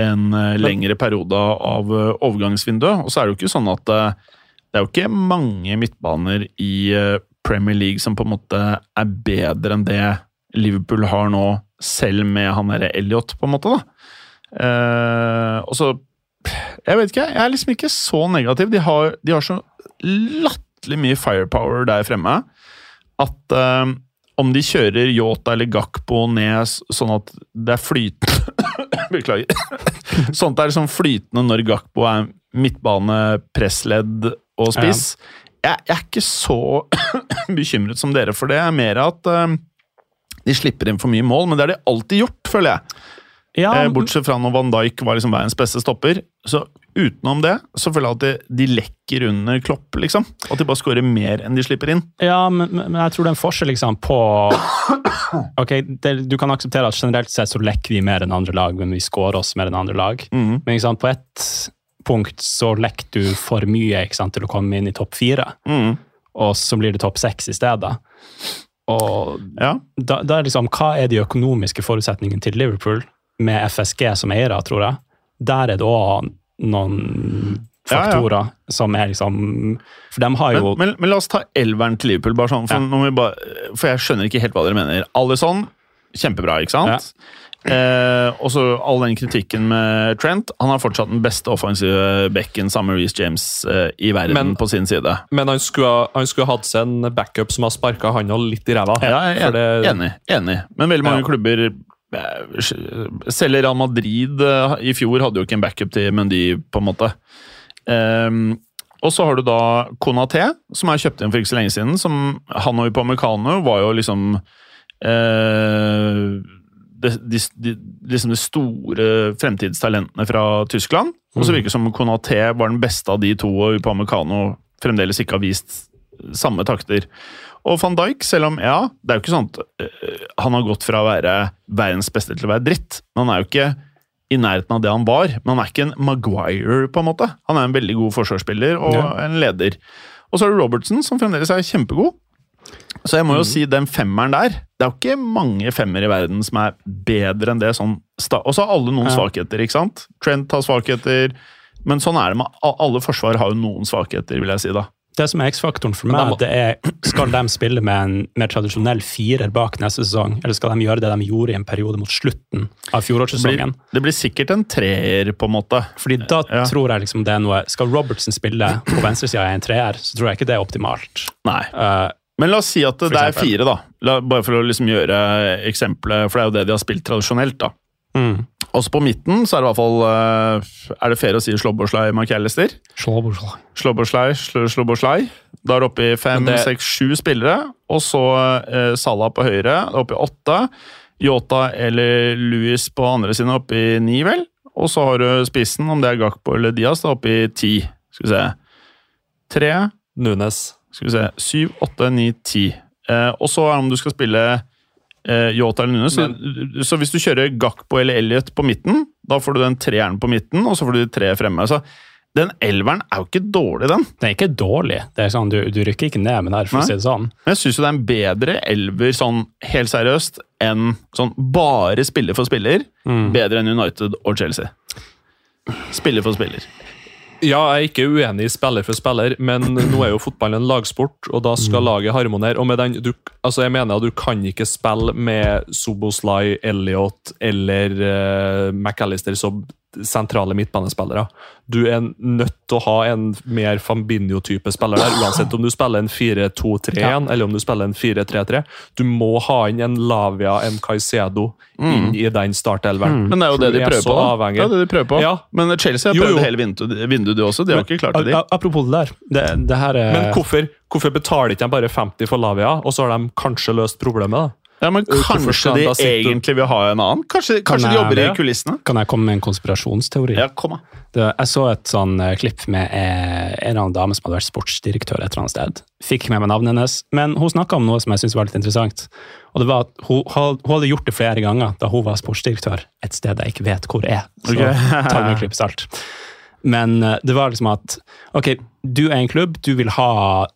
en eh, lengre periode av eh, overgangsvinduet. Og så er det jo ikke sånn at eh, det er jo ikke mange midtbaner i Premier League som på en måte er bedre enn det Liverpool har nå, selv med han derre Elliot, på en måte, da. Eh, og så Jeg vet ikke, jeg er liksom ikke så negativ. De har, de har så latterlig mye firepower der fremme at eh, om de kjører Yota eller Gakpo ned sånn at det er flytende Beklager. sånn at det er liksom flytende når Gakpo er midtbane, pressledd og spiss. Jeg, jeg er ikke så bekymret som dere for det. Det er mer at eh, de slipper inn for mye mål, men det har de alltid gjort, føler jeg. Ja, Eh, bortsett fra når Van Dijk var liksom verdens beste stopper. Så utenom det, så føler jeg at de, de lekker under Klopp, liksom. At de bare skårer mer enn de slipper inn. Ja, men, men jeg tror det er en forskjell liksom, på Ok, det, Du kan akseptere at generelt sett så lekker vi mer enn andre lag, men vi skårer oss mer enn andre lag. Mhm. Men sant, på ett punkt så lekker du for mye ikke sant, til å komme inn i topp fire, Mhm. og så blir det topp seks i stedet. Og Ja. da, da er liksom, Hva er de økonomiske forutsetningene til Liverpool, med FSG som eiere, tror jeg? Der er det òg noen Ja, ja. faktorer som er liksom For de har jo Men, men, men la oss ta elveren til Liverpool, bare sånn, for, Ja. vi bare, for jeg skjønner ikke helt hva dere mener. Alison, kjempebra, ikke sant? Eh, og så all den kritikken med Trent. Han har fortsatt den beste offensive bekken sammen med Reece James eh, i verden Men- på sin side. Men han skulle, ha- han skulle hatt seg en backup som har sparka handa litt i ræva. Ja, jeg jeg, det- enig, enig. Men veldig mange Ja. klubber Selv Real Madrid eh, i fjor hadde jo ikke en backup til Mendy, på en måte. Um, og så har du da Konaté, som er kjøpt inn for ikke så lenge siden. som Han og Upamecano var jo liksom uh, de, de, de, liksom de store fremtidstalentene fra Tyskland. Og så virker det som Konaté var den beste av de to, og Upamecano fremdeles ikke har vist samme takter. Og van Dijk, selv om ja, det er jo ikke sånn at øh, han har gått fra å være verdens beste til å være dritt, men han er jo ikke i nærheten av det han var, men han er ikke en Maguire, på en måte. Han er en veldig god forsvarsspiller og Ja. en leder. Og så er det Robertson, som fremdeles er kjempegod. Så jeg må Mm. jo si den femmeren der Det er jo ikke mange femmer i verden som er bedre enn det. sånn Og så har alle noen Ja. svakheter, ikke sant? Trent har svakheter, men sånn er det med Alle forsvar har jo noen svakheter, vil jeg si, da. Det som er X-faktoren for meg, det er skal de spille med en mer tradisjonell firer bak neste sesong, eller skal de gjøre det de gjorde i en periode mot slutten av fjorårssesongen? det blir sikkert en treer, på en måte. Fordi da Ja. tror jeg liksom det er noe Skal Robertson spille på venstresida i en treer, så tror jeg ikke det er optimalt. Nei. Uh, Men la oss si at det, det er fire, da. La, bare for å liksom gjøre eksempelet, for det er jo det de har spilt tradisjonelt. da. Mm. Også på midten så er det i hvert fall eh, Er det fair å si Slåboslai McAllister? Slåboslai, sl Slåboslai. Da er det oppe i fem, det- seks, sju spillere. Og så eh, Salah på høyre, Det er oppe i åtte. Yota eller Louis på andre siden oppe i ni, vel. Og så har du spissen, om det er Gakpo eller Diaz, da er oppe i ti. Skal vi se. Tre, Nunes. skal vi se, syv, åtte, ni, ti. Eh, og så er det om du skal spille Yota eller Nunes. Så, så hvis du kjører Gakpo eller Elliot på midten, da får du den treeren på midten, og så får du de tre fremme. Så den elveren er jo ikke dårlig, den. Den er ikke dårlig. Det er sånn, du, du rykker ikke ned med den her, for Nei. å si det sånn. Men jeg syns jo det er en bedre elver sånn helt seriøst enn sånn bare spiller for spiller. Mm. Bedre enn United og Chelsea. Spiller for spiller. Ja, jeg er ikke uenig i spiller for spiller, men nå er jo fotball en lagsport, og da skal laget harmonere. Og med den, du, altså jeg mener at du kan ikke spille med Soboslai, Elliot eller uh, McAllister som sentrale midtbanespillere. Du er nødt til å ha en mer Fambinho-type spiller der, uansett om du spiller en 4-2-3-1 Ja. eller om du spiller en 4-3-3. Du må ha inn en Lavia, en Caicedo, inn i den startelveren. Men det er jo det de prøver på. da. Det er det de prøver på. Ja. Men Chelsea har prøvd jo. hele vinduet, vinduet de også. De har ikke klart det, de. Apropos det der. Det, det her er Men hvorfor, hvorfor betaler ikke de bare 50 for Lavia, og så har de kanskje løst problemet? da? Ja, men Kanskje de egentlig vil ha en annen? Kanskje, kanskje de jeg- jobber i kulissene? Kan jeg komme med en konspirasjonsteori? Ja, kom da. Jeg så et sånn eh, klipp med eh, en eller annen dame som hadde vært sportsdirektør et eller annet sted. Fikk med meg navnet hennes, men hun snakka om noe som jeg syntes var litt interessant. Og det var at hun, hun hadde gjort det flere ganger da hun var sportsdirektør et sted jeg ikke vet hvor er. Så okay. ta det med en klype salt. Men eh, det var liksom at ok, du er en klubb, du vil ha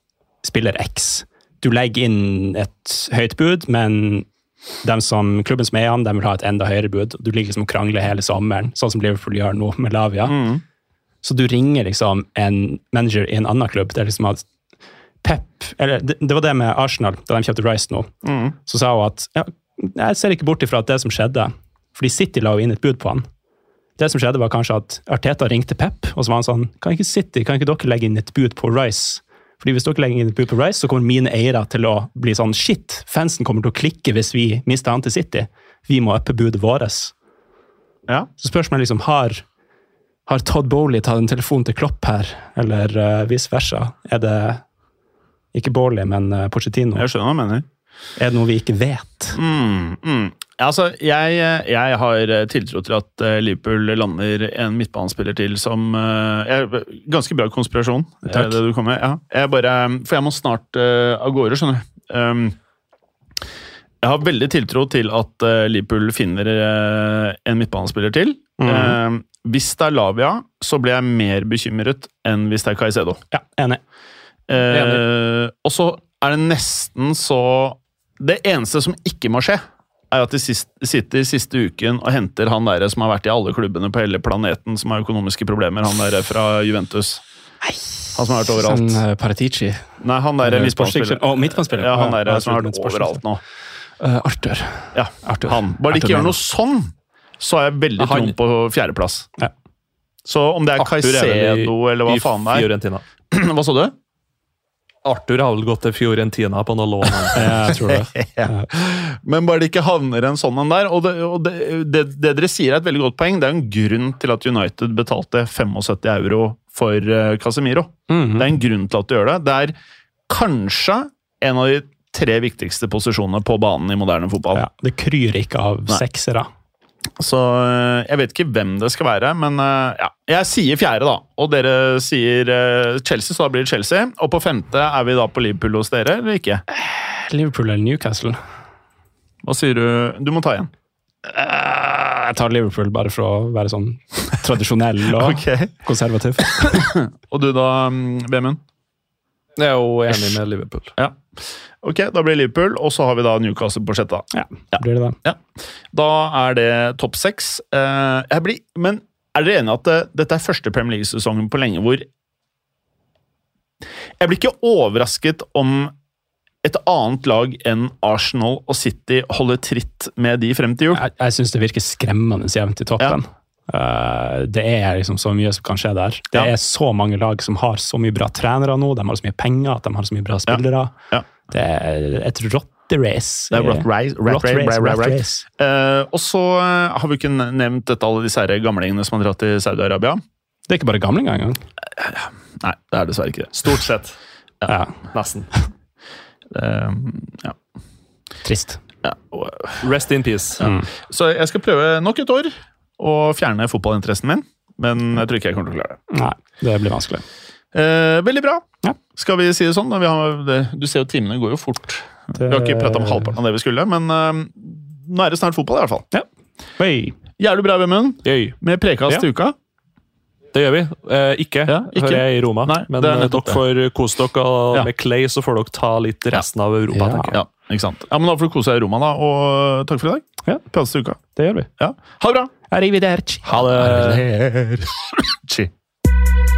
spiller X. Du legger inn et høyt bud, men dem som, klubben som er an, de vil ha et enda høyere bud. Du ligger liksom og krangler hele sommeren, sånn som Liverpool gjør nå med Lavia. Mm. Så du ringer liksom en manager i en annen klubb. Det er liksom at Pep, eller det, det var det med Arsenal, da de kjøpte Rice nå. Mm. Så sa hun at ja, jeg ser ikke bort ifra at det som skjedde, fordi City la jo inn et bud på han. Det som skjedde var kanskje at Arteta ringte Pep, og så var han sånn Kan ikke City, kan ikke dere legge inn et bud på Rice? Fordi hvis dere legger inn på Rice, så kommer mine eiere til å bli sånn Shit, fansen kommer til å klikke hvis vi mister han til City. Vi må uppe budet vårt. Ja. Så spørsmålet er liksom, har, har Todd Bowley tatt en telefon til Klopp her, eller uh, vice versa? Er det ikke Bowley, men uh, Pochettino? Jeg skjønner hva du mener. Er det noe vi ikke vet? Mm, mm. Altså, jeg, jeg har tiltro til at eh, Liverpool lander en midtbanespiller til som er jeg, Ganske bra konspirasjon, eh, Takk. det du kom med. Ja. Jeg bare, for jeg må snart uh, av gårde, skjønner du. Um, jeg har veldig tiltro til at uh, Liverpool finner uh, en midtbanespiller til. Um, hvis det er Lavia, så blir jeg mer bekymret enn hvis det er Caicedo. Ja, enig. enig. og så er det nesten så Det eneste som ikke må skje, er at de sitter siste uken og henter han der som har vært i alle klubbene på hele planeten som har økonomiske problemer. Han der fra Juventus. Han som har vært overalt. Sånn uh, Paratici. Nei, han der midtbanespiller. Oh. Ja, han der ja, som har vært overalt nå. Uh, Arthur. Ja, Arthur. han. Bare de ikke gjør noe sånn, så er jeg veldig troen på fjerdeplass. Ja. Så om det er Caicedo eller hva faen det er Fiorentina. Hva sa du? Arthur har vel gått til Fiorentina på noe lån. Jeg tror det. Ja. Men bare det ikke havner en sånn en der. Og, det, og det, det, det dere sier er et veldig godt poeng. Det er en grunn til at United betalte 75 euro for Casemiro. Casemiro. -hmm. Det er en grunn til at de gjør det. Det er kanskje en av de tre viktigste posisjonene på banen i moderne fotball. Ja, det kryr ikke av seksere. Så eh, jeg vet ikke hvem det skal være, men eh, ja. Jeg sier fjerde, da. Og dere sier eh, Chelsea, så da blir det Chelsea. Og på femte er vi da på Liverpool hos dere, eller ikke? Liverpool eller Newcastle? Hva sier du? Du må ta igjen. Jeg tar Liverpool bare for å være sånn tradisjonell og okay. konservativ. Og du da, mm, Vemund? Jeg er jo enig med Liverpool. Ja. Ok, da blir Liverpool, og så har vi da Newcastle på sjette. da. Ja, blir det det? Da er det topp seks. Eh, jeg blir, men er dere enige i at det, dette er første Premier League-sesongen på lenge hvor Jeg blir ikke overrasket om et annet lag enn Arsenal og City holder tritt med de frem til jul. Jeg, jeg syns det virker skremmende jevnt i toppen. Eh, det er liksom så mye som kan skje der. Det Ja. er så mange lag som har så mye bra trenere nå, de har så mye penger, at de har så mye bra spillere. Ja. Ja. Det er et rotterace. Det er rat race, rat race, race, rat race. race. Eh, og så eh, har vi ikke nevnt dette, alle disse gamlingene som har dratt til Saudi-Arabia. Det er ikke bare gamlinger engang. Nei, det er dessverre ikke det. Stort sett. Ja. Nesten. Uh, ja. Trist. Ja, Rest in peace. Mm. så jeg skal prøve nok et år å fjerne fotballinteressen min, men jeg tror ikke jeg kommer til å klare det. Nei, det blir vanskelig. Eh, veldig bra. Ja. Skal vi si det sånn? Vi har, det, du ser jo timene går jo fort. Vi har ikke prata om halvparten av det vi skulle, men uh, nå er det snart fotball i hvert fall. Gjør Jævlig bra, Vemund. Med prekast Ja. til uka. Det gjør vi. Eh, ikke, Ja, ikke. hører jeg i Roma. Nei, men det er eh, dere får kose dere, og Ja. med Clay så får dere ta litt resten av Europa, Ja. tenker jeg. Ja, ikke sant. Ja, men Da får du kose deg i Roma, da. Og takk for i dag. Ja. Prates til uka. Det gjør vi. Ja. Ha det bra! Arrivederci. Ha det! Chi.